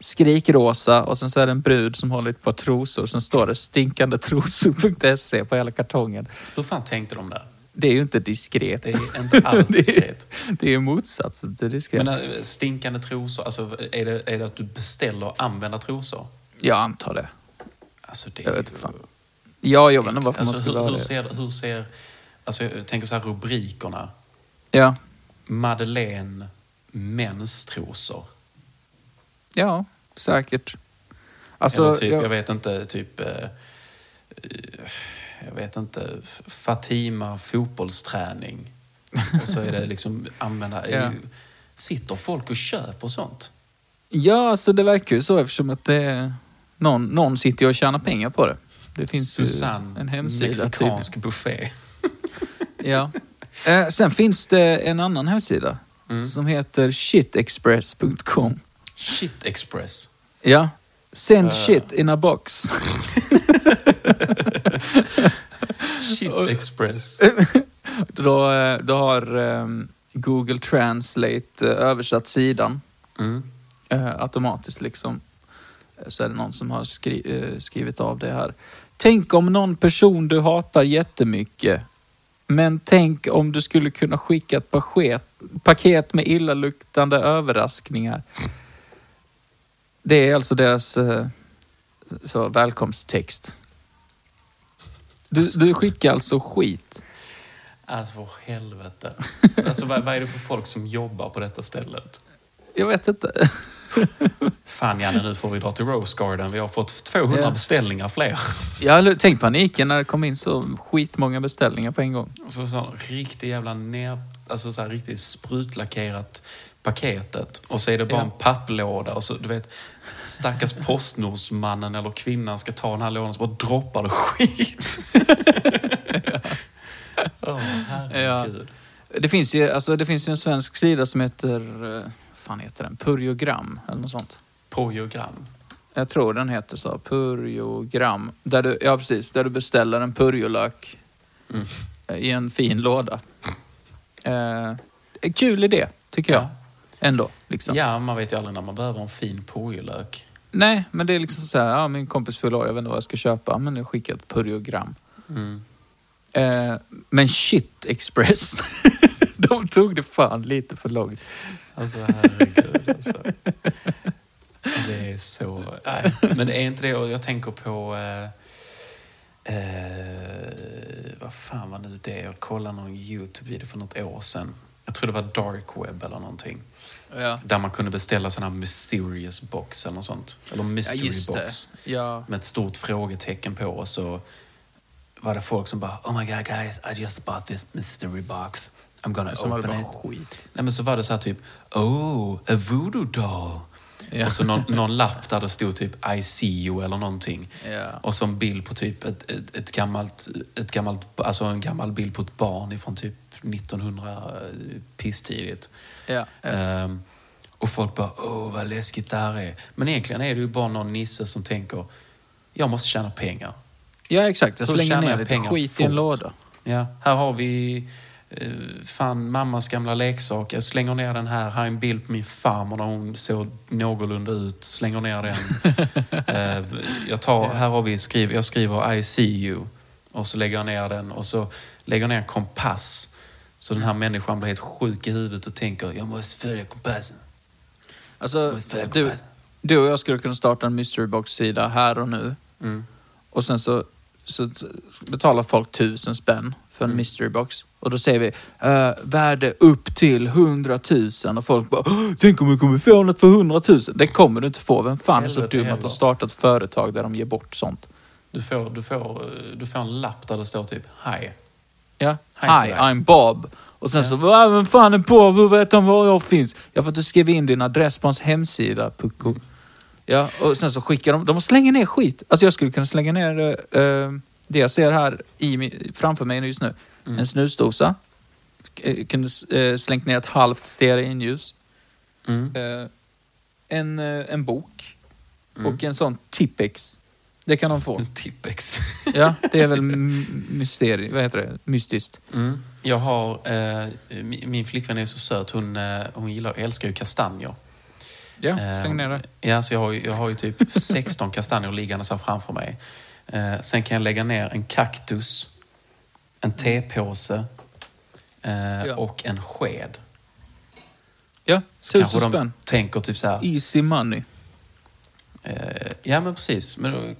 skrikrosa och sen så är det en brud som håller ett par trosor. Sen står det stinkandetrosor.se på hela kartongen. Hur fan tänkte de där? Det är ju inte diskret. Det är inte alls Det är- diskret. Det är motsatsen till diskret. Men äh, stinkande trosor, alltså är det, är det att du beställer använda trosor? jag antar det. Alltså det Jag vet ju- fan. Ja, jag vet inte varför alltså, man skulle hur, hur det. ser, hur ser, alltså jag tänker så här rubrikerna. Ja. Madeleine menstrosor. Ja, säkert. Alltså, Eller typ, jag, jag vet inte, typ... Eh, eh, jag vet inte, Fatima fotbollsträning. Och så är det liksom använda... Ja. Sitter folk och köper sånt? ja, alltså det verkar ju så eftersom att det är... Någon, någon sitter ju och tjänar pengar på det. Det finns Susanne, ju en hemsida. mexikansk Typ. buffé. Ja. Eh, sen finns det en annan hemsida Mm. som heter shitexpress.com. Shit Express. Ja. Send Eh. shit in a box. Shit Express. då, eh, då har eh, Google Translate eh, översatt sidan Mm. automatiskt liksom. Så är det någon som har skri- skrivit av det här. Tänk om någon person du hatar jättemycket Men tänk om du skulle kunna skicka ett paket, paket med illaluktande överraskningar. Det är alltså deras eh, så, välkomsttext. Du, du skickar alltså skit. Alltså helvete. Alltså vad, vad är det för folk som jobbar på detta stället? Jag vet inte. Fan Janne, nu får vi dra till Rose Garden. Vi har fått 200 Ja. beställningar fler. Jag hade tänkt paniken när det kom in så skitmånga beställningar på en gång. Så, så riktigt jävla ner... Alltså så här riktigt sprutlackerat paketet. Och så är det bara Ja. en papplåda. Och så, du vet, stackars postnordsmannen eller kvinnan ska ta den här lådan så bara droppar det skit. Åh, herregud. Det finns ju alltså, det finns en svensk sida som heter, eh, fan heter den? Purjogram eller något sånt. Purjogram. Jag tror den heter så, Purjogram. Där du, ja precis, där du beställer en purjolök Mm. i en fin låda. Eh, kul idé, tycker jag. Ja. Ändå, liksom. Ja, man vet ju aldrig när man behöver en fin purjolök. Nej, men det är liksom så här, ja, min kompis fyller jag vet inte vad jag ska köpa, men jag skickar ett purjogram. Mm. Eh, men shit express, de tog det fan lite för långt. Alltså herregud. Alltså. Det är så... Nej. Men det är inte det. Jag tänker på... Eh, eh, vad fan var nu det? Jag kollade någon YouTube-video för något år sedan. Jag tror det var Dark Web eller någonting. Ja, Där man kunde beställa sån här mysterious box eller något sånt. Eller ja mystery det. box. Ja. Med ett stort frågetecken på och så var det folk som bara Oh my god guys, I just bought this mystery box. I'm gonna Som var det open it. skit. Nej men så var det så här typ Oh, a voodoo doll. Ja. Och så någon, någon lapp där det stod typ I see you eller någonting. Ja. Och så en bild på typ ett, ett, ett gammalt, ett gammalt, alltså en gammal bild på ett barn ifrån typ 1900 pisstidigt. Ja. Ehm, och folk bara, åh vad läskigt det här är. Men egentligen är det ju bara någon nisse som tänker, jag måste tjäna pengar. ja, exakt. Jag slänger ner lite pengar skit i en fort? låda. Ja, här har vi eh, fan mammas gamla leksak. Jag slänger ner den här. Här är en bild på min farmor när hon såg någorlunda ut. Slänger ner den. Eh, jag tar, här har vi skriv, jag skriver I see you. Och så lägger jag ner den. Och så lägger jag ner en kompass. Så den här människan blir helt sjuk i huvudet och tänker, jag måste följa kompassen. Alltså, du, du och jag skulle kunna starta en mystery box-sida här och nu. Mm. Och sen så, så betalar folk tusen spänn för Mm. en mystery box. Och då säger vi uh, värde upp till hundratusen och folk bara "Åh, Tänk om jag kommer få något för hundratusen? Det kommer du inte få. Vem fan är så dum att de startar ett företag där de ger bort sånt? Du, får, du, får, du får en lapp där det står typ, hej. Ja. Hi, dig. I'm Bob. Och sen så, "Va, vem fan är Bob? Hur vet han var jag finns? Ja, för att du skrev in din adress på hans hemsida, pucko. Ja, och sen så skickar de, de slänger ner skit. Alltså jag skulle kunna slänga ner eh, eh, det jag ser här i, framför mig just nu. En snusdosa. Eh, Kunde eh, slängt ner ett halvt stearinljus. Mm. Eh, en, en bok. Och en sån Tippex. Det kan de få. En Tippex. Ja, det är väl mysteri, vad heter det? mystiskt. Mm. Jag har, eh, mi- min flickvän är så söt, hon, eh, hon gillar, älskar ju kastanjer. Ja, Eh, släng ner det. Ja, så jag har, jag har ju typ 16 kastanjer liggande så här framför mig. Eh, sen kan jag lägga ner en kaktus, en tepåse eh, Ja. och en sked. Ja, Så tusen spänn. tänker typ så här, Easy money. Eh, ja, men precis. Men då,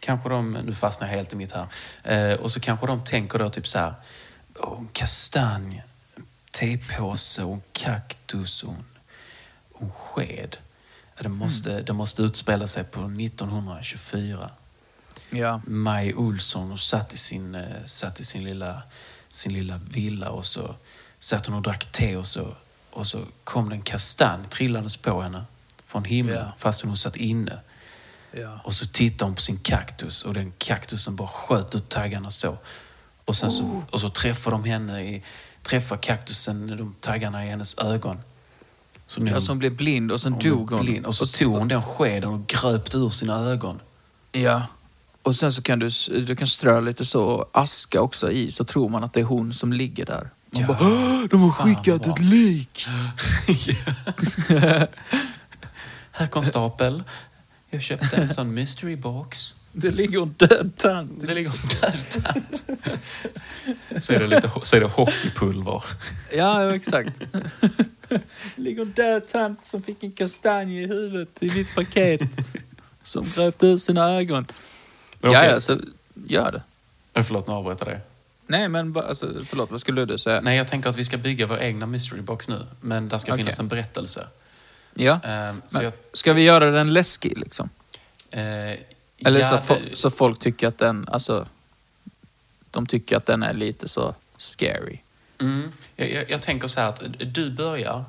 kanske de, nu fastnar jag helt i mitt här. Eh, och så kanske de tänker då typ så här, "Åh, en kastanj, en tepåse och en kaktus och en, och en sked. Det måste, det måste utspela sig på 1924. Ja. Maj Olsson och satt i sin, eh, satt i sin, lilla, sin lilla villa och så satt hon och drack te och så, och så kom det en kastanj trillandes på henne från himlen Ja. fast hon satt inne. ja. Och så tittade hon på sin kaktus och den kaktusen bara sköt ut taggarna så. Och sen så, och så träffade de henne i, träffade kaktusen de taggarna i hennes ögon. Så nu Ja, som blev blind och sen hon dog hon. blind. Och så tog hon den skeden och gröpte ur sina ögon. Ja. Och sen så kan du, du kan strö lite så aska också i så tror man att det är hon som ligger där. Man Ja. bara, "Åh, de har skickat bra." ett lik. Herr konstapel, Jag köpte en sån mystery box. Det ligger en död tant. Det ligger en död tant. Så är det lite så är det hockeypulver. Ja, ja exakt. Det ligger en död tant som fick en kastanj i huvudet i mitt paket. Som gröpte ut sina ögon. Men Ja, okej. ja, så gör det. Eh, Förlåt, nu avbryter jag dig. Nej, men alltså, förlåt, vad skulle du säga? Nej, jag tänker att vi ska bygga vår egna mystery box nu. Men där ska Okej. finnas en berättelse. Ja. Ehm, så Men, jag, ska vi göra den läskig liksom? eh, Eller ja, så, att fo- så folk tycker att den, alltså, de tycker att den är lite så scary. Mm. Jag, jag, jag tänker så här att du börjar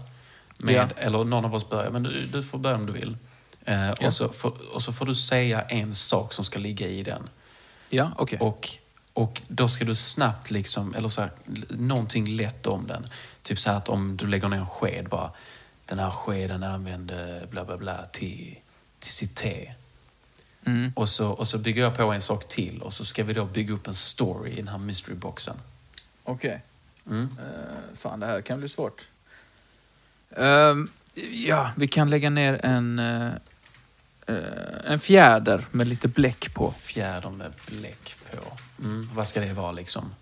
med, Ja. eller någon av oss börjar, men du, du får börja om du vill. Eh, Ja. och, så får, och så får du säga en sak som ska ligga i den. Ja, okej. Och, och då ska du snabbt liksom, eller så här, någonting lätt om den. Typ så här att om du lägger ner en sked bara, den här skeden använde bla bla bla till, till sitt te. Mm. Och så, och så bygger jag på en sak till och så ska vi då bygga upp en story i den här mystery boxen. Okej. Mm. Eh, fan, det här kan bli svårt. Ehm, ja, vi kan lägga ner en, eh, en fjäder med lite bläck på. Fjäder med bläck på. Mm. Vad ska det vara liksom?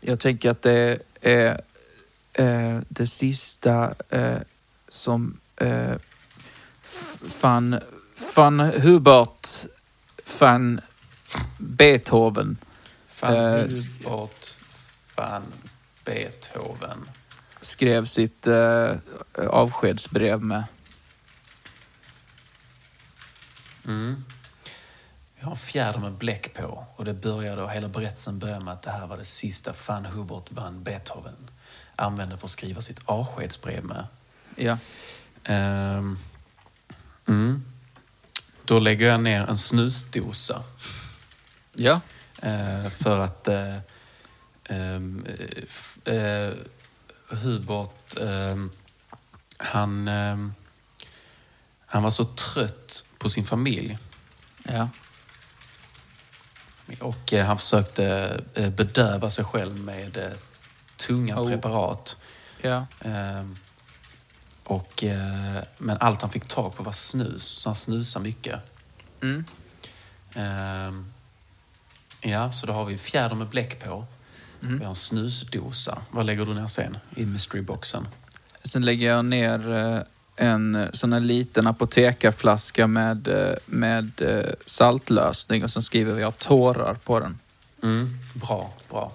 Jag tänker att det är det sista som eh, f- fan, fan Hubert fan Beethoven Fan Eh, Hubert van Beethoven. skrev sitt eh, avskedsbrev med. Mm. Vi har en fjäder med bläck på och det började, och hela berättelsen börjar med att det här var det sista fan Hubert van Beethoven använde för att skriva sitt avskedsbrev med. Ja. Ehm, mm. Då lägger jag ner en snusdosa Ja. eh, för att eh, f- eh, Hubert, ehm, han, han var så trött på sin familj Ja. och eh, han försökte eh, bedöva sig själv med eh, tunga Oh. preparat. Ja. Och, eh, men allt han fick tag på var snus, så han snusade mycket. Mm. Ehm, ja, så då har vi fjäder med bläck på. Mm. Vi har en snusdosa. Vad lägger du ner sen i mysteryboxen? Sen lägger jag ner eh, en eh, sån här liten apotekarflaska med, eh, med eh, saltlösning och sen skriver jag tårar på den. Mm, bra, bra.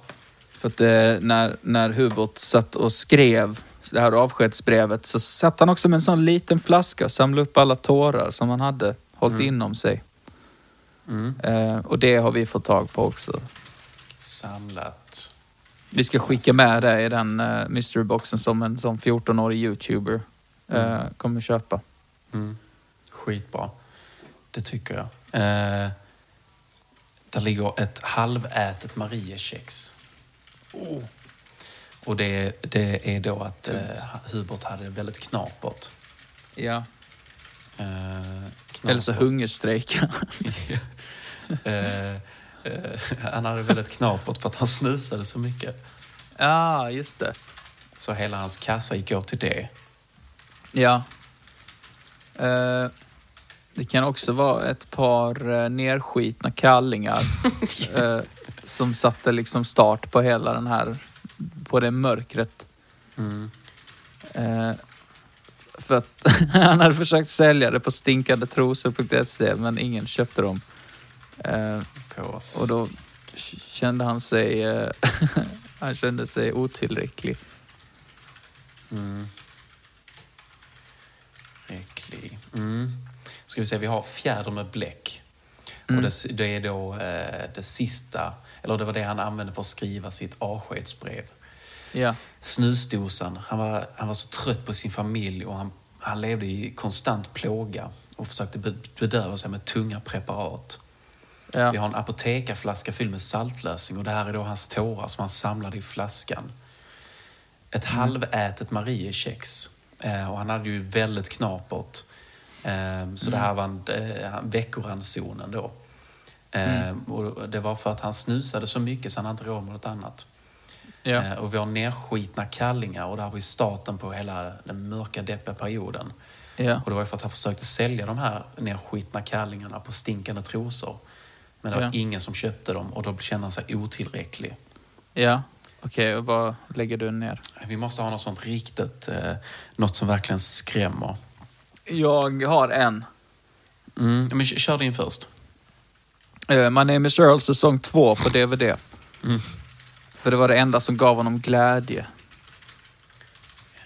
För att eh, när, när Hubert satt och skrev det här avskedsbrevet så satt han också med en sån liten flaska och samlade upp alla tårar som han hade hållit inom sig. Mm. Eh, och det har vi fått tag på också. Samlat. Vi ska skicka med det i den uh, mysteryboxen som en sån 14-årig youtuber eh, kommer köpa. Mm. Skitbra. Det tycker jag. Eh, där ligger ett halvätet Mariekex. Oh. Och det, det är då att eh, Hubert hade det väldigt knapert. Ja. Eh, knapert. Eller så hungerstrejka. eh, eh, han hade väldigt knapert för att han snusade så mycket. ja, just det. Så hela hans kassa gick åt till det. Ja. Eh, det kan också vara ett par uh, nerskitna kallingar eh, som satte liksom start på hela den här, på det mörkret. Mm. Eh, för att han hade försökt sälja det på stinkandetrosor.se men ingen köpte dem. Eh, och då kände han sig, eh, han kände sig otillräcklig. Mm. Mm. Ska vi se, vi har fjäder med bläck. Mm. Och det, det är då eh, det sista, eller det var det han använde för att skriva sitt avskedsbrev. Ja. Snusdosan, han var, han var så trött på sin familj och han, han levde i konstant plåga och försökte be- bedöva sig med tunga preparat. Ja. Vi har en apotekarflaska fylld med saltlösning och det här är då hans tårar som han samlade i flaskan. Ett halvätet Mariekex. Eh, och han hade ju väldigt knapert. Eh, så det här var en, eh, veckoransonen då. Eh, och det var för att han snusade så mycket så han hade inte råd med något annat. Ja. Eh, och vi har nerskitna kallingar och det här var ju starten på hela den mörka deppiga perioden. Ja. Och det var ju för att han försökte sälja de här nerskitna kallingarna på stinkande trosor. Men det var Ja. ingen som köpte dem och då kände han sig otillräcklig. Ja. Okej, och vad lägger du ner? Vi måste ha något sånt riktigt, eh, något som verkligen skrämmer. Jag har en. Mm. Men kör din först. Uh, My name is Earl säsong två på DVD. Mm. För det var det enda som gav honom glädje.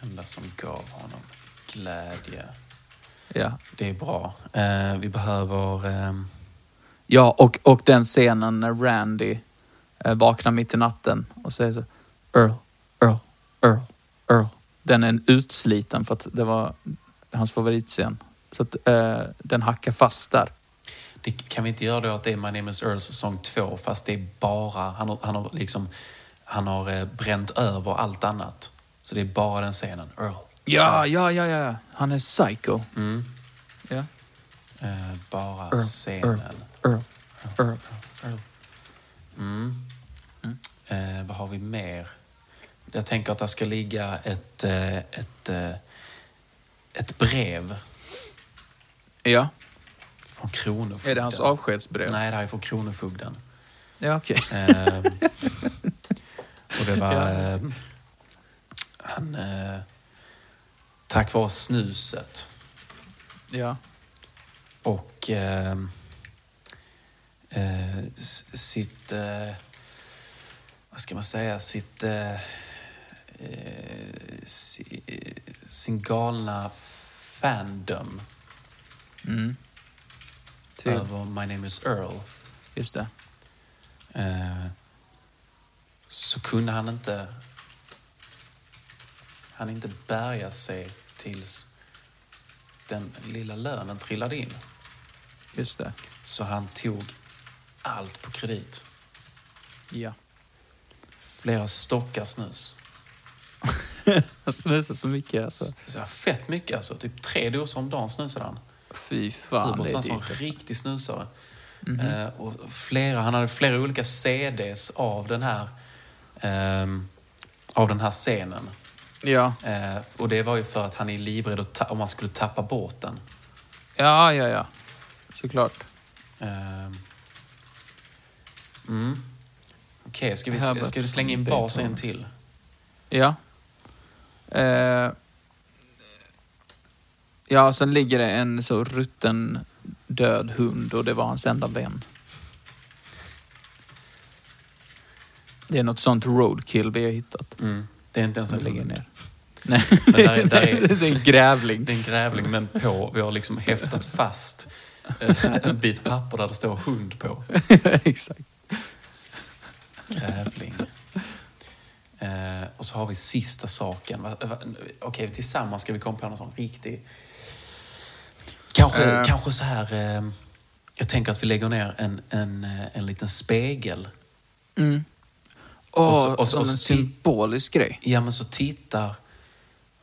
enda som gav honom glädje. Ja. Det är bra. Eh, vi behöver... ehm, Ja, och, och den scenen när Randy eh, vaknar mitt i natten och säger så Earl, Earl, Earl, Earl. Den är utsliten för att det var hans favoritscen. Så att eh, den hackar fast där. det, kan vi inte göra då att det är My Name Is Earl säsong två fast det är bara... Han har, han har liksom... Han har eh, bränt över allt annat. Så det är bara den scenen. Earl. Ja, ja, ja, ja. Han är psycho. Mm. Ja. Eh, bara Earl, scenen. Earl, Earl. Earl. Mm. Eh, vad har vi mer? Jag tänker att det ska ligga ett, eh, ett, ett brev Ja. från Kronofogden. Är det hans avskedsbrev? Nej, det här är från Kronofogden. Ja, okej. Ehm, och det var... ehm, han... Eh, tack vare snuset Ja. och eh, s- sitt... Eh, vad ska man säga? Sitt... Eh, eh, si, sin galna fandom Mm. Till, över My Name Is Earl just det. Så kunde han inte han inte bärga sig tills den lilla lönen trillade in. Just det. Så han tog allt på kredit. Ja. Flera stockar snus. Han snusar så mycket alltså. Så fett mycket alltså. Typ tre doser om dagen snusade han. Fy fan, Hubert det var är en dyrt. alltså. riktig snusare. Eh, och flera, han hade flera olika CDs av den här, av den här scenen. Ja. Eh, och det var ju för att han är livrädd om han skulle tappa båten. ja, ja, ja. Såklart. Ehm, mm. Okej, ska, vi, ska du slänga in Beethoven. varsin till? Ja. Eh, ja, sen ligger det en så rutten död hund och det var hans enda vän. Det är något sånt roadkill vi har hittat. Mm. Det är inte ens en ligger hund. ner. Nej, Men där är- där är- det är en grävling. Det är en grävling, men på, vi har liksom häftat fast eh, en bit papper där det står hund på. Exakt. Grävling. Eh, och så har vi sista saken. Okej, tillsammans ska vi komma på någon sån riktig... Kanske, Eh. kanske så här... Eh, jag tänker att vi lägger ner en, en, eh, en liten spegel. Mm. Åh, Och så- och som och så en symbolisk grej. Ja, men så tittar...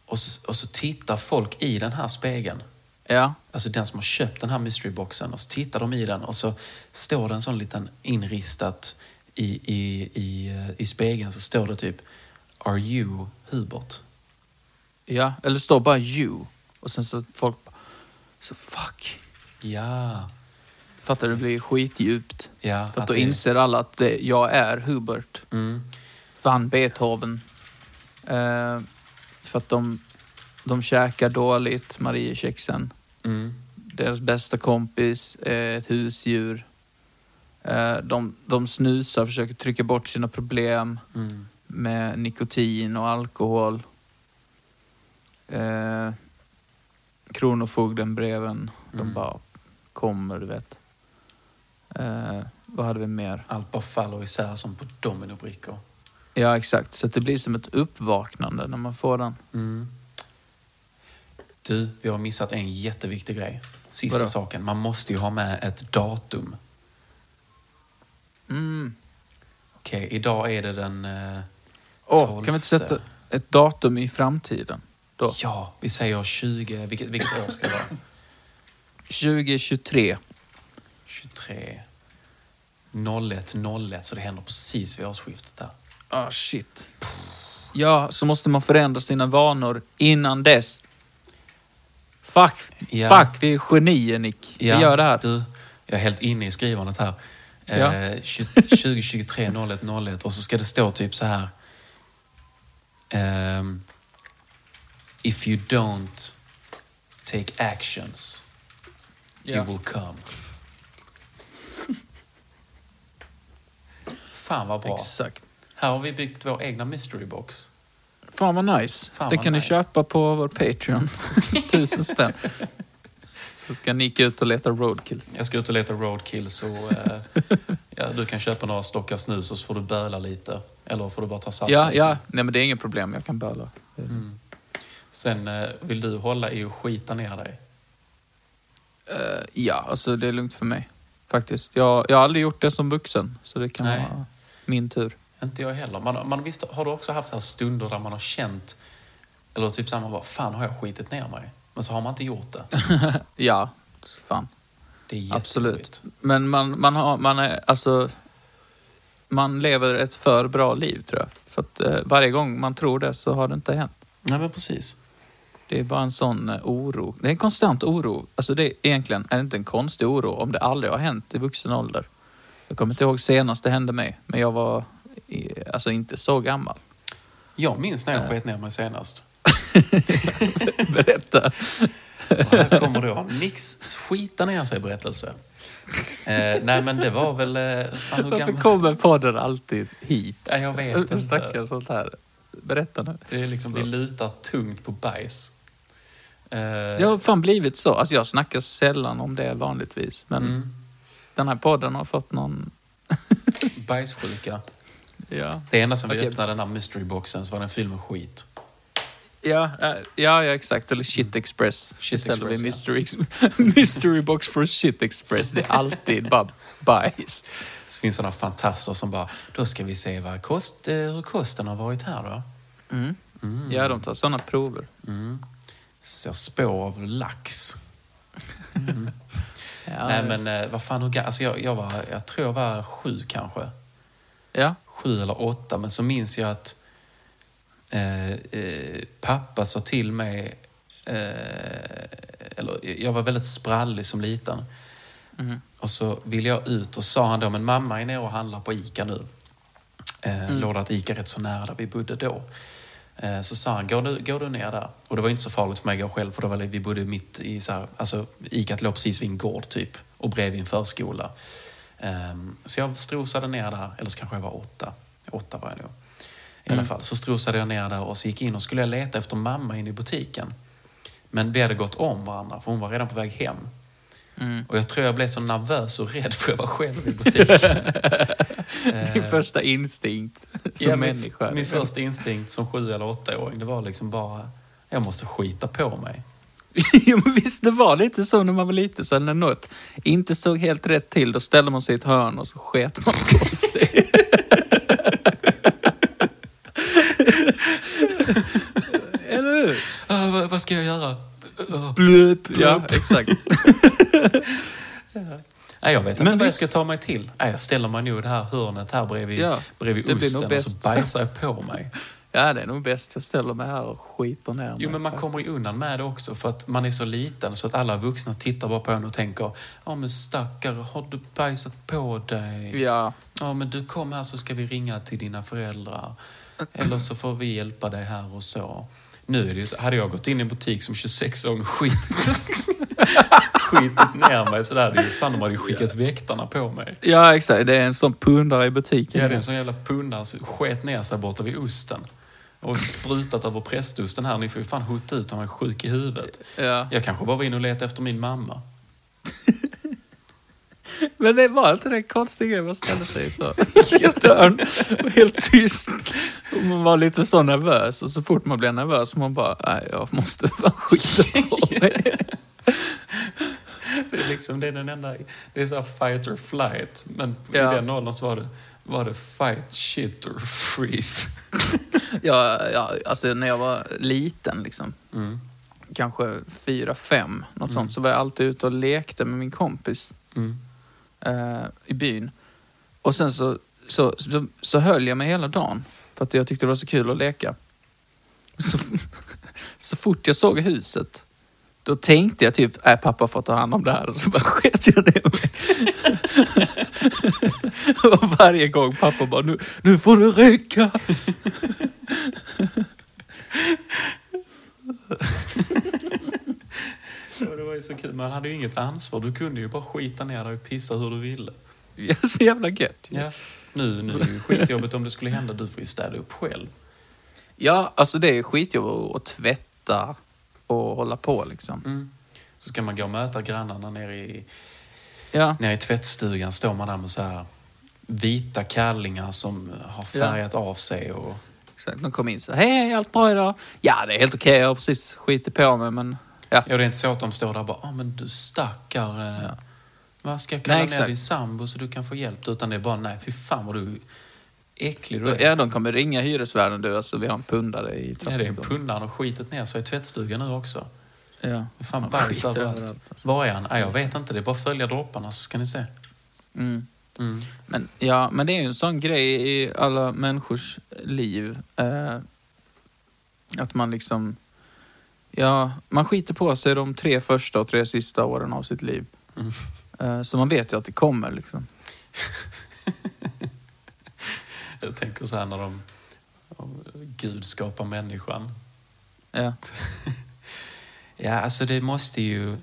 Och så, och så tittar folk i den här spegeln. Ja. Alltså den som har köpt den här mysteryboxen. Och så tittar de i den och så står det en sån liten inristat i, i, i, eh, i spegeln. Så står det typ Are you Hubert? Ja, eller står bara you. Och sen så folk så fuck. Ja. Fattar du? Det blir skitdjupt. ja För att då det- inser alla att det, jag är Hubert. Mm. Van Beethoven. Eh, för att de, de käkar dåligt, Mariekexen. Mm. Deras bästa kompis är ett husdjur. Eh, de, de snusar, försöker trycka bort sina problem Mm. med nikotin och alkohol. Eh, Kronofogden-breven, de Mm. bara kommer, du vet. Eh, vad hade vi mer? Allt bara faller isär som på dominobrickor. Ja, exakt. Så det blir som ett uppvaknande när man får den. Mm. Du, vi har missat en jätteviktig grej. Sista Vadå? saken. Man måste ju ha med ett datum. Mm. Okej, idag är det den... Eh, Åh, 12. kan vi inte sätta ett datum i framtiden? Då. ja, vi säger 20... Vilket, vilket år ska det vara? 2023. 23... 01, 01, så det händer precis vid årsskiftet där. Ah, shit. Ja, så måste man förändra sina vanor innan dess. Fuck, Ja. fuck, vi är genier Nick. Vi gör det här. Du, jag är helt inne i skrivandet här. Ja. Eh, 20, 2023 01 01 och så ska det stå typ så här. ehm, if you don't take actions, Ja. you will come. Fan vad bra. Exakt. Här har vi byggt vår egna mystery box. Fan vad nice. Fan det vad kan ni nice. köpa på vår Patreon. Tusen spänn. Så ska Nick ut och leta roadkills. Jag ska ut och leta roadkills och eh, ja, du kan köpa några stockar snus och så får du böla lite. Eller får du bara ta sats Ja, ja. Nej men det är inget problem. Jag kan böla. Sen eh, vill du hålla i och skita ner dig. Eh, ja, alltså det är lugnt för mig. Faktiskt. Jag, jag har aldrig gjort det som vuxen. Så det kan Nej. vara min tur. Inte jag heller. Man, man visst, har du också haft här stunder där man har känt, eller typ samma bara, fan har jag skitit ner mig? Men så har man inte gjort det. Ja, fan. Det är Absolut. Men man, man, har, man är, alltså... Man lever ett för bra liv tror jag. För att eh, varje gång man tror det så har det inte hänt. Nej men precis. Det är bara en sån eh, oro. Det är en konstant oro. Alltså det är egentligen är det inte en konstig oro om det aldrig har hänt i vuxen ålder. Jag kommer inte ihåg senast det hände mig, men jag var alltså inte så gammal. Jag minns när jag sket ner mig senast. Berätta. Och här kommer då Nicks skita ner sig berättelse. Eh, nej men det var väl... Eh, fan, Varför gammal? kommer podden alltid hit? Ja, jag vet inte. Snackar sånt här. Berätta nu. Det är liksom, vi lutar tungt på bajs. Eh, Det har fan blivit så. Alltså jag snackar sällan om det vanligtvis, men mm, den här podden har fått någon... bajssjuka. Ja, Det enda som vi Okej. öppnade den här mysteryboxen så var den fylld med skit. ja, äh, ja, ja exakt. Eller Shit Express. Shit Istället för Express, mystery, mystery box for Shit Express. Det är alltid bara bajs. Så finns sådana fantaster som bara, då ska vi se vad kost, eh, hur kosten har varit här då. Mm. Ja, de tar sådana prover. Mm. Ser spår av lax. Ja, Nej men eh, vad fan, hur alltså jag, jag, var, jag tror jag var sju kanske. Ja. Sju eller åtta, men så minns jag att eh, eh, pappa sa till mig, eh, eller jag var väldigt sprallig som liten. Mhm. Och så ville jag ut och sa han då, men mamma är nere och handlar på ICA nu. Eh, Låg det ett ICA rätt så nära där vi bodde då. Eh, så sa han, går du, går du ner där? Och det var inte så farligt för mig att gå själv, för då var det, vi bodde mitt i så här, alltså ICA låg precis vid en gård typ, och bredvid en förskola. Ehm, så jag strosade ner där, eller så kanske jag var åtta. Åtta var jag nog. I alla fall, så strosade jag ner där och så gick in och skulle jag leta efter mamma inne i butiken. Men vi hade gått om varandra, för hon var redan på väg hem. Mm. Och jag tror jag blev så nervös och rädd för jag var själv i butiken. Din första instinkt som Ja, min, människa. min första instinkt som sju eller åttaåring, det var liksom bara, jag måste skita på mig. jo, men visst, det var lite så när man var liten. Så när något inte stod helt rätt till, då ställde man sig i ett hörn och så sket man på sig. Eller hur? Ah, vad, vad ska jag göra? Blöp. Ja, exakt. Nej, jag vet inte Men vad jag ska ta mig till. Nej, jag ställer mig nog i det här hörnet här bredvid, Ja, bredvid det blir osten och så bajsar jag på mig. Ja, det är nog bäst jag ställer mig här och skiter ner mig. Jo, men man kommer ju undan med det också för att man är så liten så att alla vuxna tittar bara på en och tänker Ja men stackare, har du bajsat på dig? Ja, Ja men du kom här så ska vi ringa till dina föräldrar. Eller så får vi hjälpa dig här och så. Nu är det ju så, hade jag gått in i en butik som 26-åring och skitit, skitit ner mig så där, det är ju fan de hade ju skickat väktarna på mig. ja, exakt. Det är en sån pundare i butiken. Ja, det är en sån jävla pundare som sket ner sig borta vid osten. Och sprutat över prästosten här. Ni får ju fan hota ut han är sjuk i huvudet. Ja. Jag kanske bara var inne och letade efter min mamma. Men det var inte den konstiga grejen, man ställde sig så i ett hörn och helt tyst. Och man var lite så nervös och så fort man blev nervös man bara, nej jag måste fan skita på mig. Det är, liksom, det är den enda... Det är så fight or flight. Men Ja. i den åldern så var det, var det fight, shit or freeze. Ja, ja, alltså när jag var liten liksom, Mm. kanske fyra, fem, något sånt, så var jag alltid ute och lekte med min kompis Mm eh, i byn. Och sen så, så, så, så höll jag mig hela dagen för att jag tyckte det var så kul att leka. Så, så fort jag såg huset, Då tänkte jag typ, äh, pappa får ta hand om det här. Och så bara sket jag ner mig. och varje gång pappa bara, nu, nu får det räcka. Ja, det var ju så kul. Man hade ju inget ansvar. Du kunde ju bara skita ner dig och pissa hur du ville. Ja, så jävla gött. Ja. Nu, nu är det ju skitjobbigt om det skulle hända. Du får ju städa upp själv. Ja, alltså det är skitjobb att tvätta och hålla på liksom. Mm. Så ska man gå och möta grannarna nere i, Ja, nere i tvättstugan. Står man där med så här vita kallingar som har färgat av sig. Och, exakt. De kom in så hej, hej, allt bra idag? Ja, det är helt okej. Jag har precis skitit på mig, men ja. ja, det är inte så att de står där och bara, ah, men du stackar. Eh, vad ska jag kalla Nej, ner din sambo så du kan få hjälp? Utan det är bara, nej fy fan vad du äcklig du är. Ja, de kommer ringa hyresvärden du, alltså vi har en pundare i Ja, det är en trappan. pundare och skitit ner sig i tvättstugan nu också. Ja. Fan, Han bajs överallt, alltså. Var är han? Nej, jag vet inte. Det är bara att följa dropparna så ska ni se. Mm. Mm. Men, ja, men det är ju en sån grej i alla människors liv. Eh, att man liksom... Ja, man skiter på sig de tre första och tre sista åren av sitt liv. Mm. Eh, så man vet ju att det kommer liksom. Jag tänker så här när de... Gud skapar människan. Ja. Ja, alltså det måste ju...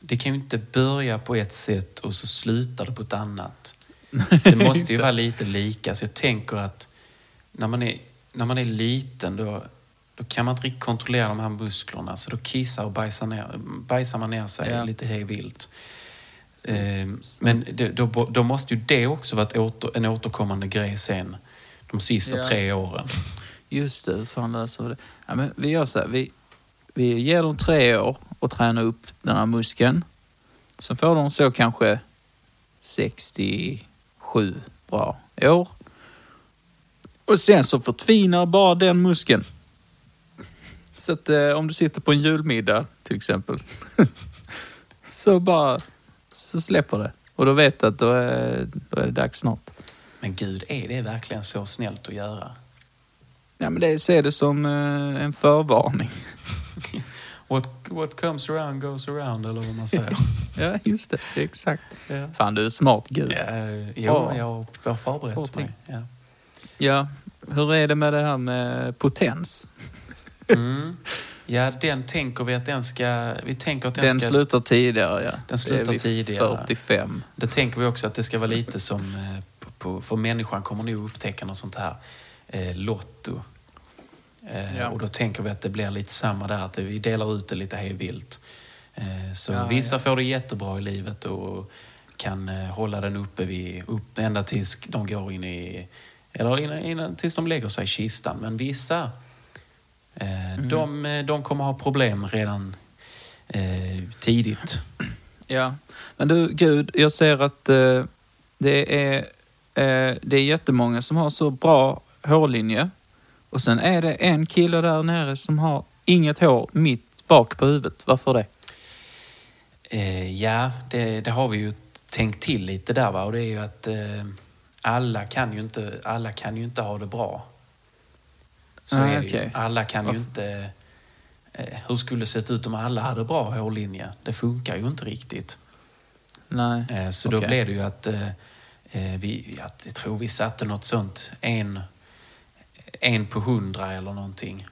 Det kan ju inte börja på ett sätt och så slutar det på ett annat. Det måste ju vara lite lika. Så jag tänker att när man är, när man är liten då, då kan man inte riktigt kontrollera de här musklerna. Så då kissar och bajsar, ner, bajsar man ner sig Ja. lite hej vilt. Eh, men det, då, då måste ju det också vara åter, en återkommande grej sen. De sista Ja. tre åren. Just det, hur fan löser vi det? Ja, men vi gör så här, vi, vi ger dem tre år och tränar upp den här muskeln. Sen får de så kanske 67 bra år. Och sen så förtvinar bara den muskeln. Så att eh, om du sitter på en julmiddag till exempel. så bara, så släpper det. Och då vet du att då är, då är det dags snart. Men gud, är det verkligen så snällt att göra? Ja men det, se det som eh, en förvarning. What, what comes around goes around, eller vad man säger. Ja, just det. Exakt. Ja. Fan, du är smart gud. Ja, jo, Ja. jag har förberett mig. Ja. Ja, hur är det med det här med potens? Mm. ja, den tänker vi att den ska... Vi tänker att den, Den ska... slutar tidigare, ja. Den slutar det är tidigare. 45. Det tänker vi också att det ska vara lite som... eh, På, på, för människan kommer nog upptäcka något sånt här eh, lotto. Eh, Ja. Och då tänker vi att det blir lite samma där, att vi delar ut det lite hej vilt. Eh, så Ja, vissa ja. får det jättebra i livet och kan eh, hålla den uppe, vid, upp ända tills de går in i... Eller innan, innan, tills de lägger sig i kistan. Men vissa, Mm. de, eh, de kommer ha problem redan eh, tidigt. Ja. Men du, gud, jag ser att eh, det, är, eh, det är jättemånga som har så bra hårlinje. Och sen är det en kille där nere som har inget hår mitt bak på huvudet. Varför det? Eh, ja, det, det har vi ju tänkt till lite där. Va? Och det är ju att eh, alla, kan ju inte, alla kan ju inte ha det bra. Så är det ju. Alla kan ju Varför? inte... Eh, hur skulle det sett ut om alla hade bra hårlinje? Det funkar ju inte riktigt. Nej. Eh, så då Okej. blev det ju att eh, eh, vi, jag tror vi satte något sånt, en, en på hundra eller någonting.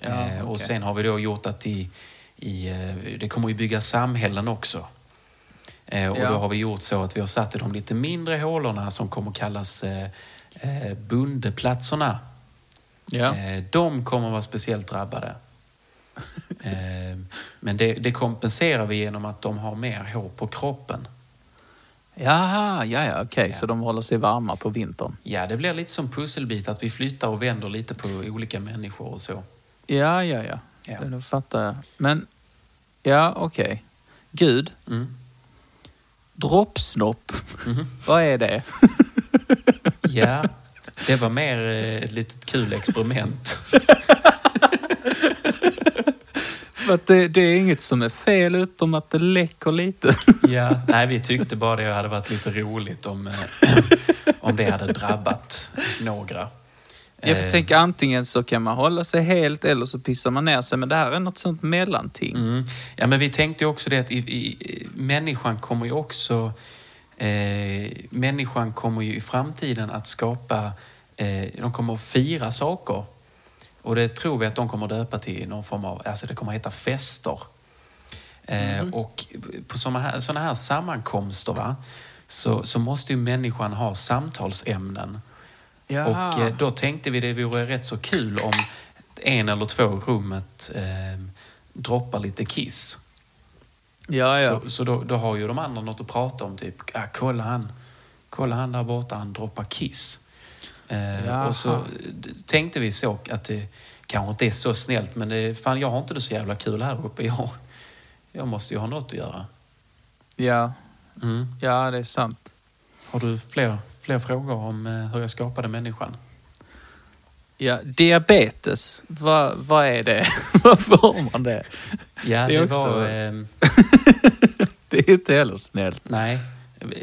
Ja, eh, och sen har vi då gjort att i, i, eh, det kommer ju bygga samhällen också. Eh, och Ja. då har vi gjort så att vi har satt i de lite mindre hålorna som kommer kallas eh, bundeplatserna. Ja. Eh, de kommer vara speciellt drabbade. eh, men det, det kompenserar vi genom att de har mer hår på kroppen. Jaha, ja, ja, okej. Ja. Så de håller sig varma på vintern. Ja, det blir lite som pusselbit att vi flyttar och vänder lite på olika människor och så. Ja, ja, ja. Ja. Det fattar jag. Men, ja, okej. Gud, Mm. droppsnopp. Mhm. Vad är det? Ja, det var mer eh, ett litet kul experiment. För att det, det är inget som är fel utom att det läcker lite. Ja, nej, vi tyckte bara det hade varit lite roligt om, eh, om det hade drabbat några. Jag Eh, tänka antingen så kan man hålla sig helt eller så pissar man ner sig. Men det här är något sånt mellanting. Mm. Ja, men vi tänkte också det att i, i, människan kommer ju också... Eh, människan kommer ju i framtiden att skapa... Eh, de kommer att fira saker. Och det tror vi att de kommer döpa till någon form av... Alltså det kommer att heta fester. Eh, Och på sådana här, såna här sammankomster va, så, så måste ju människan ha samtalsämnen. Jaha. Och eh, då tänkte vi det vore rätt så kul om en eller två i rummet eh, droppar lite kiss. Ja, ja. Så, så då, då har ju de andra något att prata om. Typ, ah, kolla han, kolla han där borta, han droppar kiss. Eh, och så tänkte vi så att det kanske inte är så snällt, men det, fan, jag har inte det så jävla kul här uppe. Jag, jag måste ju ha något att göra. Ja, Mm. ja det är sant. Har du fler, fler frågor om eh, hur jag skapade människan? Ja, diabetes, vad, vad är det? vad får man det? Ja, Det är också- var... ehm, Det är inte heller snällt. Nej,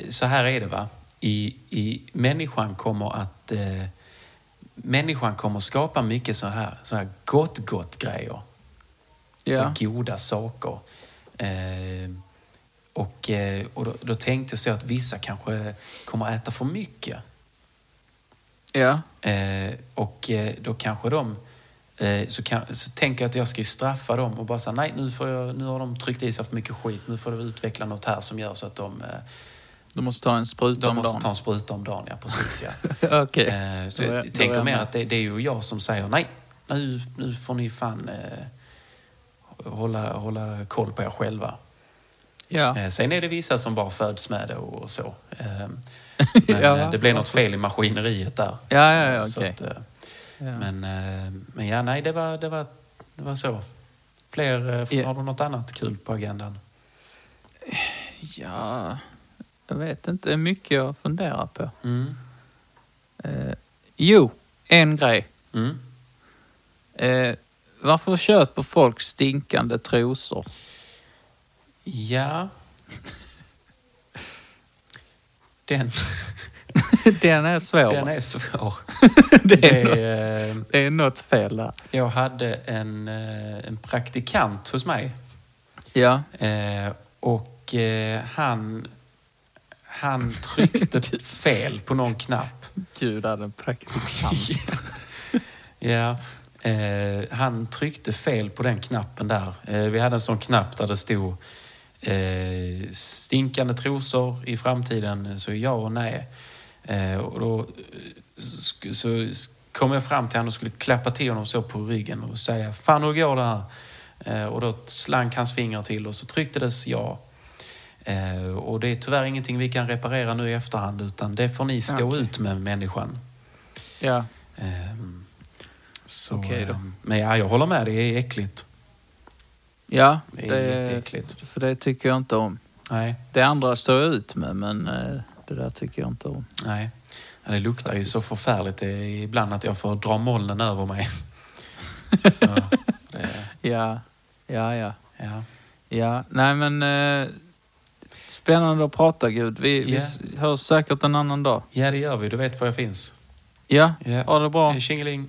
så här är det va. I, i människan kommer att... Eh, människan kommer skapa mycket så här, så här gott, gott grejer. Ja. Så goda saker. Eh, och eh, och då, då tänkte jag så att vissa kanske kommer att äta för mycket. Ja. Eh, och eh, då kanske de... Eh, så, kan, så tänker jag att jag ska straffa dem och bara säga nej, nu, får jag, nu har de tryckt i sig för mycket skit. Nu får de utveckla något här som gör så att de... Eh, Du måste ta en spruta de om måste dagen. ta en spruta om dagen, ja precis ja. Okej. Eh, så jag då är tänker jag mer att det, det är ju jag som säger nej, nu, nu får ni fan eh, hålla, hålla koll på er själva. Ja. Eh, sen är det vissa som bara föds med det och, så. Eh, men Ja, eh, det blir något fel i maskineriet där. Ja, ja, ja, Så okej. att, eh. Men, eh, men ja, nej, det var, det var, det var så. Fler, eh, Ja. har du något annat kul på agendan? ja, jag vet inte. Det är mycket jag funderar på. Mm. Eh, jo, en grej. Mm. Eh, varför köper folk stinkande trosor? Ja. Den, Den är svår. den är svår. det, Det är något, är, eh, det är något fel där. Jag hade en, eh, en praktikant hos mig. Ja. Eh, och eh, han, han tryckte fel på någon knapp. Gud, hade en praktikant. Ja. Eh, han tryckte fel på den knappen där. Vi hade en sån knapp där det stod eh, stinkande trosor i framtiden, så ja och nej. Eh, och då eh, så kom jag fram till honom och skulle klappa till honom så på ryggen och säga Fan hur går det här? Eh, och då slank hans finger till och så trycktes ja. Eh, och det är tyvärr ingenting vi kan reparera nu i efterhand utan det får ni stå Okej. ut med människan. Ja. Ehm, så, Okej då. ehm, men ja, jag håller med, det är äckligt. Ja, Det är det, jätteäckligt. för det tycker jag inte om. Nej, Det andra står jag ut med, men eh, det där tycker jag inte om. nej. Ja, det luktar ju så förfärligt. Det är ibland att jag får dra molnen över mig. så, det, Ja, ja, ja. ja. Ja, nej men eh, spännande att prata Gud. Vi, vi Ja. s- hörs säkert en annan dag. ja, det gör vi. Du vet var jag finns. Ja, Ja. ha det bra. Eh, Tjingeling.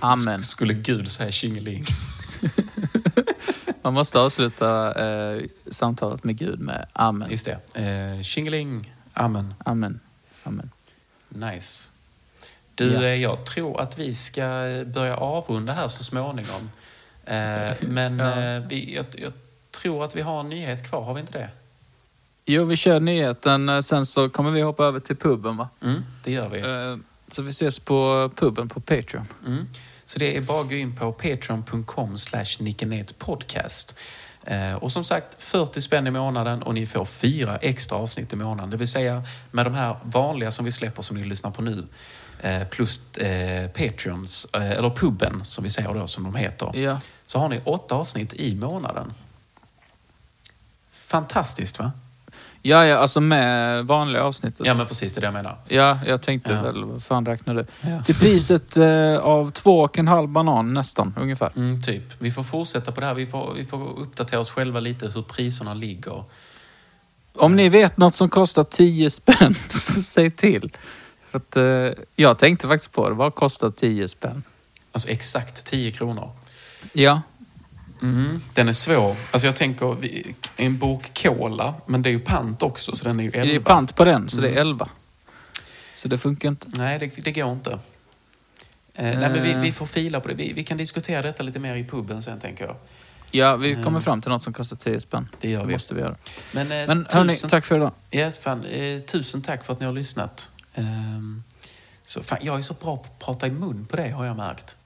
Amen. Sk- Skulle Gud säga tjingeling? Man måste avsluta eh, samtalet med Gud med amen. Just det. Eh, tjingeling. Amen. Amen. Amen. Nice. Du, Ja. eh, jag tror att vi ska börja avrunda här så småningom. Eh, men Ja. eh, vi, jag, jag tror att vi har en nyhet kvar, har vi inte det? Jo, vi kör nyheten. eh, Sen så kommer vi hoppa över till puben va? Mm, det gör vi. Eh, så vi ses på puben på Patreon. Mm. Så det är bara att gå in på patreon.com slash podcast. Eh, och som sagt, 40 spänn i månaden och ni får fyra extra avsnitt i månaden. Det vill säga med de här vanliga som vi släpper som ni lyssnar på nu. Eh, plus eh, Patreons, eller puben som vi säger då som de heter. Ja. Så har ni åtta avsnitt i månaden. Fantastiskt va? Ja, ja, alltså med vanliga avsnittet. Ja men precis, det är det jag menar. Ja, jag tänkte Ja. väl, vad fan räknar du? Ja. Till priset eh, av två och en halv banan nästan, ungefär. Mm, typ. Vi får fortsätta på det här. Vi får, vi får uppdatera oss själva lite hur priserna ligger. Om ni vet något som kostar 10 spänn, så säg till. För att, eh, jag tänkte faktiskt på det. Vad kostar 10 spänn? Alltså exakt 10 kronor. Ja. Mm, den är svår. Alltså jag tänker, en burk cola, men det är ju pant också så den är ju 11. Det är pant på den, så det är 11. Så det funkar inte. Nej, det, det går inte. Eh, nej, men vi, vi får fila på det. Vi, vi kan diskutera detta lite mer i puben sen, tänker jag. Ja, vi kommer fram till något som kostar 10 spänn. Det gör vi. måste vi göra. Men, eh, Men hörni, tusen- tack för idag. Ja, fan, eh, tusen tack för att ni har lyssnat. Ehm, så, fan, jag är så bra på att prata i mun på det, har jag märkt.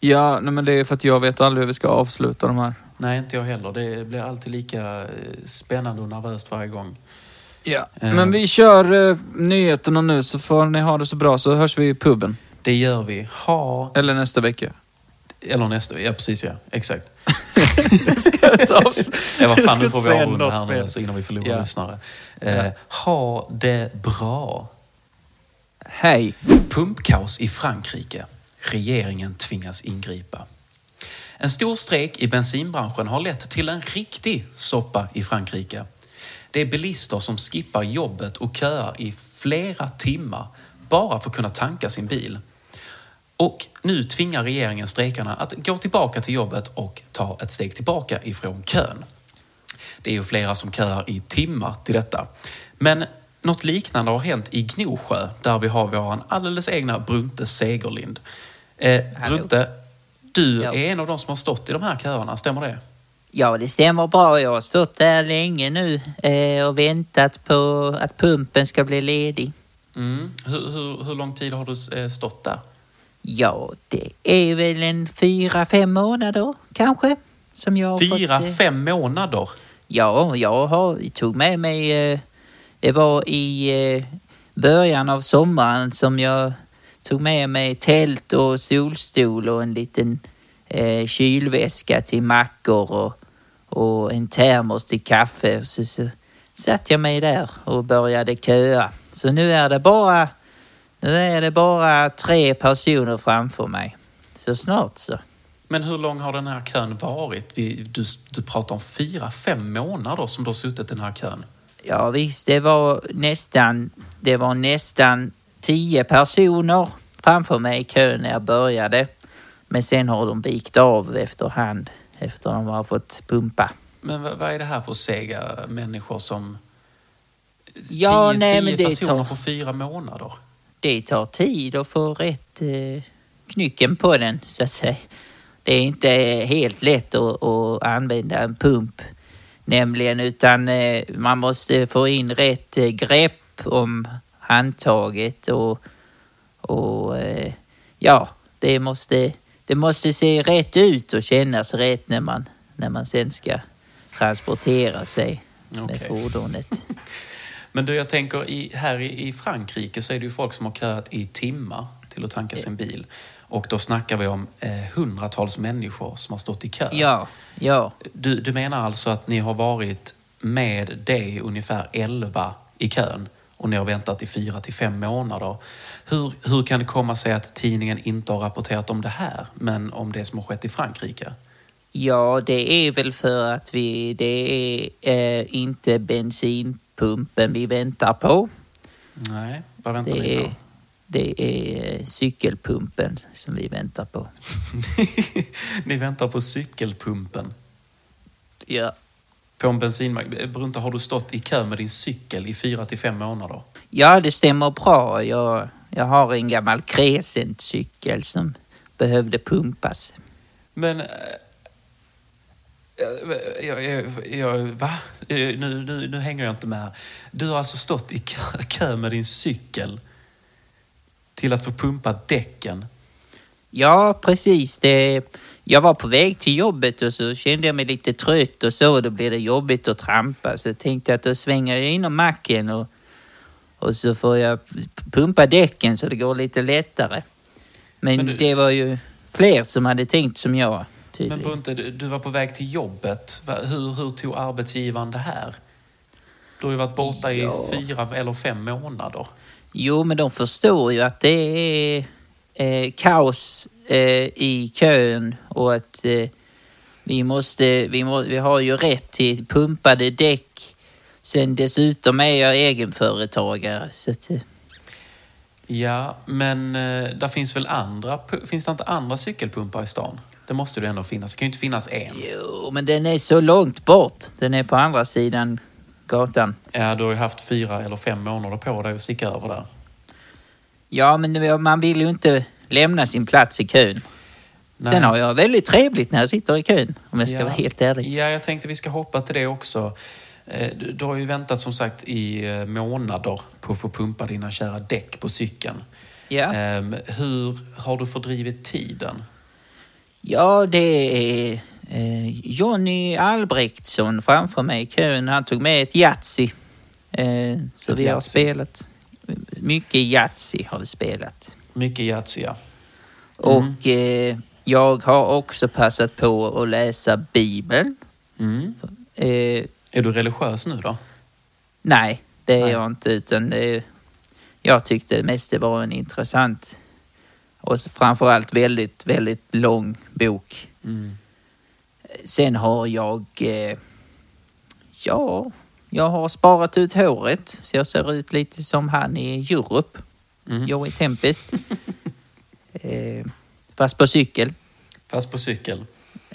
Ja, nej, men det är för att jag vet aldrig hur vi ska avsluta de här. Nej, inte jag heller. Det blir alltid lika eh, spännande och nervöst varje gång. Ja. Eh. Men vi kör eh, nyheterna nu så får ni ha det så bra så hörs vi i puben. Det gör vi. Ha... Eller nästa vecka. Eller nästa... Ja, precis ja. Exakt. Ta oss. Ja, vad Jag fan, ska nu får vi avrunda här nu alltså, innan vi förlorar Ja. lyssnare. Eh, ha det bra. Hej. Pumpkaos i Frankrike. Regeringen tvingas ingripa. En stor strejk i bensinbranschen har lett till en riktig soppa i Frankrike. Det är bilister som skippar jobbet och köar i flera timmar bara för att kunna tanka sin bil. Och nu tvingar regeringen strejkarna att gå tillbaka till jobbet och ta ett steg tillbaka ifrån kön. Det är ju flera som köar i timmar till detta. Men något liknande har hänt i Gnosjö där vi har vår alldeles egna Brunte Segerlind. Eh. Brunte, du Ja. är en av de som har stått i de här köerna, stämmer det? Ja, det stämmer bra. Jag har stått där länge nu eh, och väntat på att pumpen ska bli ledig. Mm. Hur, hur, hur lång tid har du eh, stått där? Ja, det är väl en fyra, fem månader kanske. Som jag Fyra, fått, eh, fem månader? Ja, jag har, tog med mig... Eh, det var i början av sommaren som jag tog med mig tält och solstol och en liten eh, kylväska till mackor och, och en termos till kaffe. Så, så satt jag mig där och började köa. Så nu är det bara, nu är det bara tre personer framför mig. Så snart så. Men hur lång har den här kön varit? Vi, du, du pratar om fyra, fem månader som du har suttit i den här kön. Ja visst, det var nästan, det var nästan tio personer framför mig i kön när jag började. Men sen har de vikt av efterhand efter de har fått pumpa. Men vad, är det här för sega människor som... Ja, tio, nej, tio men det personer tar- på fyra månader? Det tar tid att få rätt eh, knycken på den så att säga. Det är inte helt lätt att, att använda en pump nämligen utan eh, man måste få in rätt eh, grepp om handtaget och, och eh, ja, det måste, det måste se rätt ut och kännas rätt när man, när man sen ska transportera sig med Okej. fordonet. Men du, jag tänker i, här i, Frankrike så är det ju folk som har köat i timmar till att tanka sin bil. Och då snackar vi om eh, hundratals människor som har stått i kö. Ja, ja. Du, du menar alltså att ni har varit med dig ungefär 11 i kön och ni har väntat i fyra till fem månader. Hur, hur kan det komma sig att tidningen inte har rapporterat om det här, men om det som har skett i Frankrike? Ja, det är väl för att vi, det är eh, inte bensinpumpen vi väntar på. Nej, vad väntar ni på? är, det är eh, cykelpumpen som vi väntar på. ni väntar på cykelpumpen. Ja. På en bensinmack. Brunta, har du stått i kö med din cykel i fyra till fem månader? Ja, det stämmer bra. Jag, jag har en gammal Crescent-cykel som behövde pumpas. Men... eh, Jag, jag, jag, va? Eh, Nu, nu, nu hänger jag inte med. Du har alltså stått i kö, kö med din cykel till att få pumpa däcken. Ja, precis. Det, jag var på väg till jobbet och så kände jag mig lite trött och så. Då blev det jobbigt att trampa. Så jag tänkte att då svänger jag inom macken och, och så får jag pumpa däcken så det går lite lättare. Men, Men du- det var ju fler som hade tänkt som jag, Men tydligen. Brunte, du, du var på väg till jobbet. Hur, hur tog arbetsgivaren det här? Du har ju varit borta i Ja. fyra eller fem månader. Jo, men de förstår ju att det är eh, kaos eh, i kön och att eh, vi, måste, vi, må, vi har ju rätt till pumpade däck. Sen dessutom är jag egenföretagare. Så att, eh, Ja, men eh, där finns väl andra... Finns det inte andra cykelpumpar i stan? Det måste det ändå finnas. Det kan ju inte finnas en. Jo, men den är så långt bort. Den är på andra sidan gatan. Ja, du har ju haft fyra eller fem månader på dig att sticka över där. Ja, men det- man vill ju inte lämna sin plats i kön. Nej. Sen har jag väldigt trevligt när jag sitter i kön, om jag ska Ja. vara helt ärlig. Ja, jag tänkte vi ska hoppa till det också. Eh, Du, du har ju väntat som sagt i eh, månader på att få pumpa dina kära däck på cykeln. Ja. Ehm, hur har du fördrivit tiden? Ja, det är eh, Jonny Albrektsson framför mig i kön. Han tog med ett Yatzy. Så Ett vi har Yatzy. spelat. Mycket Yatzy har vi spelat. Mycket Yatzy, ja. Och eh, jag har också passat på att läsa Bibeln. Mm. Eh, Är du religiös nu då? nej, det är Nej. jag inte. Utan är, jag tyckte mest det var en intressant och framförallt väldigt, väldigt lång bok. Mm. Sen har jag... Eh, ja, jag har sparat ut håret så jag ser ut lite som han i Europe. Mm. Joey Tempest. eh, fast på cykel. Fast på cykel?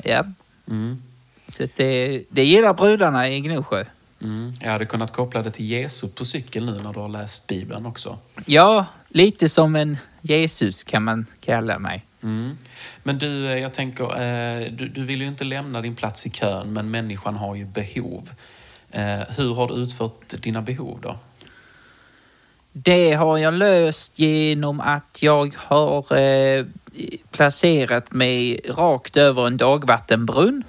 Ja, Mm. så det, det gillar brudarna i Gnosjö. Mm. Jag hade kunnat koppla det till Jesus på cykel nu när du har läst Bibeln också. Ja, lite som en Jesus kan man kalla mig. Mm. Men du, eh, jag tänker, eh, du, du vill ju inte lämna din plats i kön, men människan har ju behov. Eh, hur har du utfört dina behov då? Det har jag löst genom att jag har eh, placerat mig rakt över en dagvattenbrunn.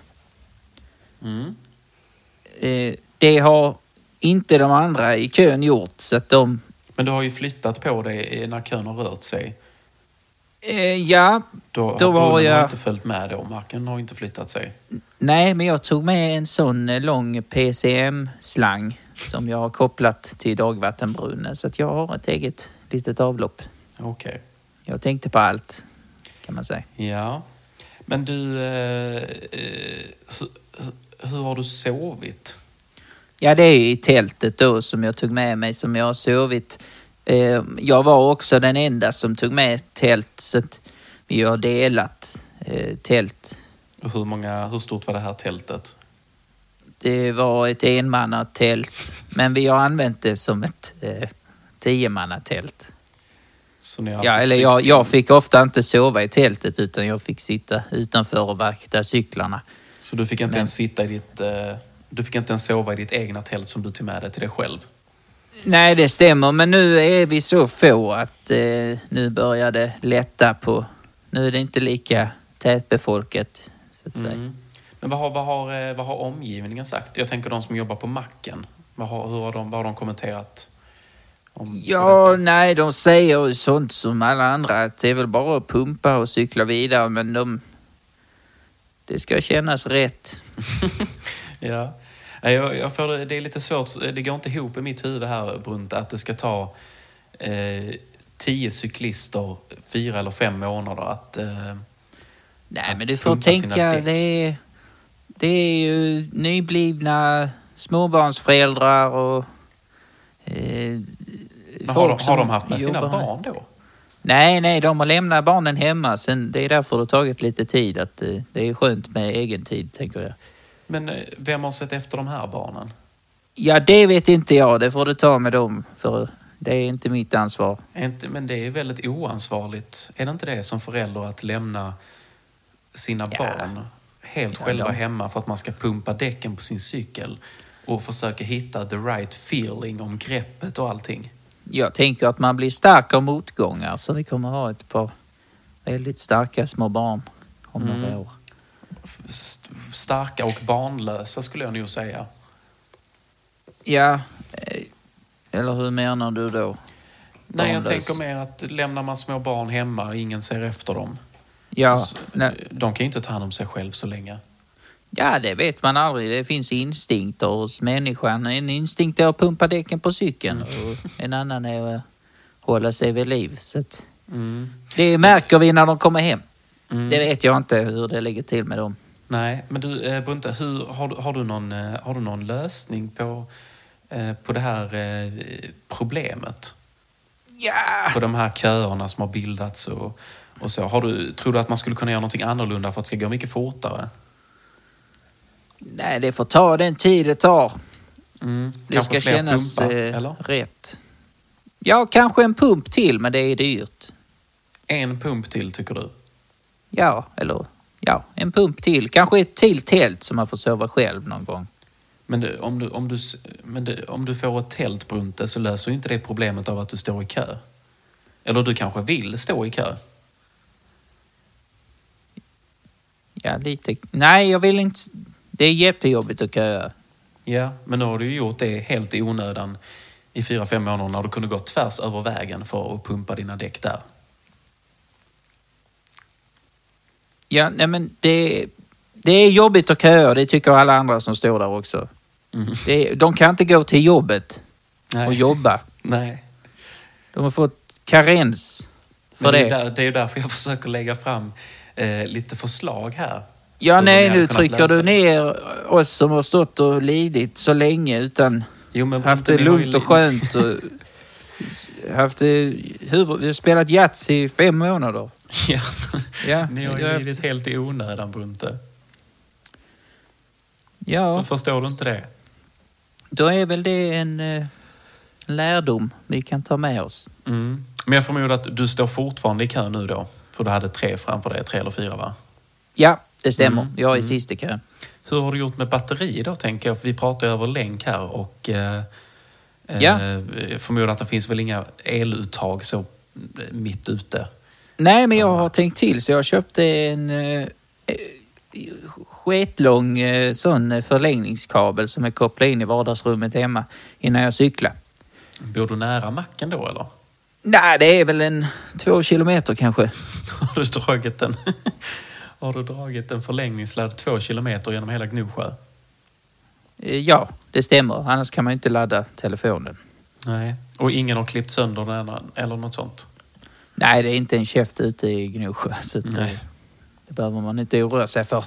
Mm. Eh, det har inte de andra i kön gjort så att de... Men du har ju flyttat på dig när kön har rört sig. Eh, ja, Då, Då har var brunnen har jag- inte följt med då. Marken har inte flyttat sig. nej men jag tog med en sån eh, lång PCM-slang som jag har kopplat till dagvattenbrunnen så att jag har ett eget litet avlopp. Okej. Jag tänkte på allt kan man säga. Ja. Men du, eh, eh, hur, hur- har du sovit? Ja, det är i tältet då som jag tog med mig som jag har sovit. Eh, jag var också den enda som tog med tält så att vi har delat eh, tält. Hur, många, hur stort var det här tältet? Det var ett enmannatält men vi har använt det som ett eh, tiomannatält. Så ni har Ja, alltså eller jag, jag fick ofta inte sova i tältet utan jag fick sitta utanför och vakta cyklarna. Så du fick inte Men- ens sitta i ditt... Eh, du fick inte ens sova i ditt egna tält som du tog med dig till dig själv? Nej, det stämmer. Men nu är vi så få att eh, nu börjar det lätta på... Nu är det inte lika tätbefolkat, så att säga. Mm. Men vad har, vad, har, eh, vad har omgivningen sagt? Jag tänker de som jobbar på macken. Vad har, hur har de, vad har de kommenterat? Om Ja, detta? nej, de säger sånt som alla andra att det är väl bara att pumpa och cykla vidare, men de... Det ska kännas rätt. ja. Jag, jag får, det- är lite svårt, det går inte ihop i mitt huvud här Brunta, att det ska ta eh, tio cyklister fyra eller fem månader att... Eh, Nej, Att men du får tänka, det är, det är ju nyblivna småbarnsföräldrar och... Eh, har, de, har de haft med sina barn då? Nej, nej, de har lämnat barnen hemma. Sen, det är därför det har tagit lite tid. Att, eh, det är skönt med egen tid, tänker jag. Men eh, vem har sett efter de här barnen? Ja, det vet inte jag. Det får du ta med dem. För det är inte mitt ansvar. Inte, men det är väldigt oansvarigt. Är det inte det som förälder att lämna sina Ja. barn helt själva hemma för att man ska pumpa däcken på sin cykel och försöka hitta the right feeling om greppet och allting? Jag tänker att man blir stark av motgångar. Så vi kommer ha ett par väldigt starka små barn om några Mm. år. St- Starka och barnlösa skulle jag nog säga. Ja, eh, eller hur menar du då? Nej, jag Barnlös. tänker mer att lämnar man små barn hemma och ingen ser efter dem. Ja, så, de kan ju inte ta hand om sig själv så länge. ja, det vet man aldrig. Det finns instinkter hos människan. En instinkt är att pumpa däcken på cykeln och en annan är att hålla sig vid liv. Så att Mm. det märker vi när de kommer hem. Mm. Det vet jag inte hur det ligger till med dem. Nej, men du eh, Brunte, hur, har, du, har, du någon, eh, har du någon lösning på, eh, på det här problemet? Ja. På de här köerna som har bildats och, och så. Har du, tror du att man skulle kunna göra någonting annorlunda för att det ska gå mycket fortare? Nej, det får ta den tid det tar. Mm. Det Kanske ska kännas pumpar, eh, rätt. Ja, kanske en pump till, men det är dyrt. En pump till tycker du? Ja, eller ja, en pump till. Kanske ett till tält som man får sova själv någon gång. Men, det, om, du, om, du, men det, om du får ett tält Brunte så löser ju inte det problemet av att du står i kö. Eller du kanske vill stå i kö? Ja, lite. Nej, jag vill inte. Det är jättejobbigt att köa. Ja, men nu har du ju gjort det helt i onödan i fyra, fem månader när du kunde gå tvärs över vägen för att pumpa dina däck där. Ja, nej men det, det är jobbigt att köa. Det tycker alla andra som står där också. Det, de kan inte gå till jobbet Nej. och jobba. Nej. De har fått karens för Men det, det. är där, det är därför jag försöker lägga fram eh, lite förslag här. Ja, nej, nu trycker du ner oss som har stått och lidit så länge utan Jo, men haft det lugnt och skönt. Och haft det, hur, vi har spelat Yatzy i fem månader. Ja, Ja, ni har ju lidit helt i onödan, Brunte. Ja, För, förstår du inte det? då är väl det en eh, lärdom vi kan ta med oss. Mm. Men jag förmodar att du står fortfarande i kö nu då? För du hade tre framför dig, tre eller fyra va? Ja, det stämmer. Mm, Jag är mm. sist i kön. Hur har du gjort med batteri då, tänker jag? För vi pratar ju över länk här och eh, Ja. eh, jag förmodar att det finns väl inga eluttag så eh, mitt ute. Nej, men jag har tänkt till så jag köpte en eh, skitlång eh, sån eh, förlängningskabel som är kopplad in i vardagsrummet hemma innan jag cyklar. Bor du nära macken då eller? Nej, det är väl en två kilometer kanske. Har du dragit en, har du dragit en förlängningssladd två kilometer genom hela Gnosjö? Eh, Ja, det stämmer. Annars kan man ju inte ladda telefonen. Nej. Och ingen har klippt sönder den eller något sånt? Nej, det är inte en käft ute i Gnosjö. Så att, eh, Nej. det behöver man inte oroa sig för.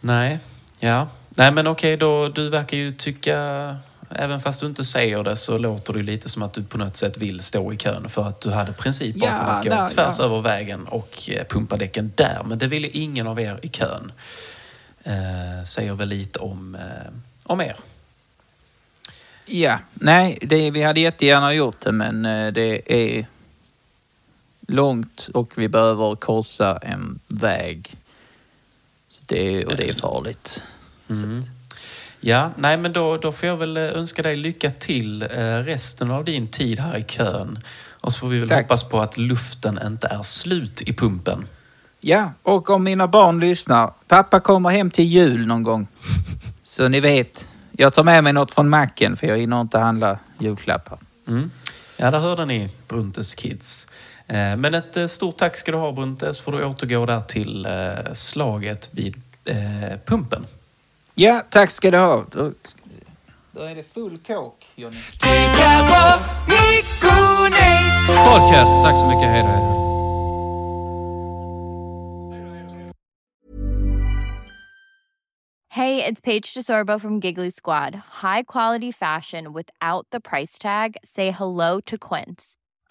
Nej, ja. Nej men okej då, du verkar ju tycka, även fast du inte säger det så låter det lite som att du på något sätt vill stå i kön för att du hade princip bakom Ja, att gå tvärs ja. över vägen och eh, pumpa däcken där. Men det ville ingen av er i kön. Eh, säger väl lite om, eh, om er. Ja, nej, det, vi hade jättegärna gjort det men eh, det är långt och vi behöver korsa en väg. Så det, och det är farligt. Mm. Ja, nej men då, då får jag väl eh, önska dig lycka till eh, resten av din tid här i kön. Och så får vi väl Tack. hoppas på att luften inte är slut i pumpen. Ja, och om mina barn lyssnar. Pappa kommer hem till jul någon gång. Så ni vet, jag tar med mig något från macken för jag hinner inte handla julklappar. Mm. Ja, där hörde ni Bruntes Kids. Eh, Men ett stort tack ska du ha Brunte, så får du återgå där till slaget vid pumpen. Ja, tack ska du ha. Då, då är det full kåk, Johnny. Podcast. Tack så mycket. Hej då. Hej då. Hey, it's Paige DeSorbo from Giggly Squad. High quality fashion without the price tag. Say hello to Quince.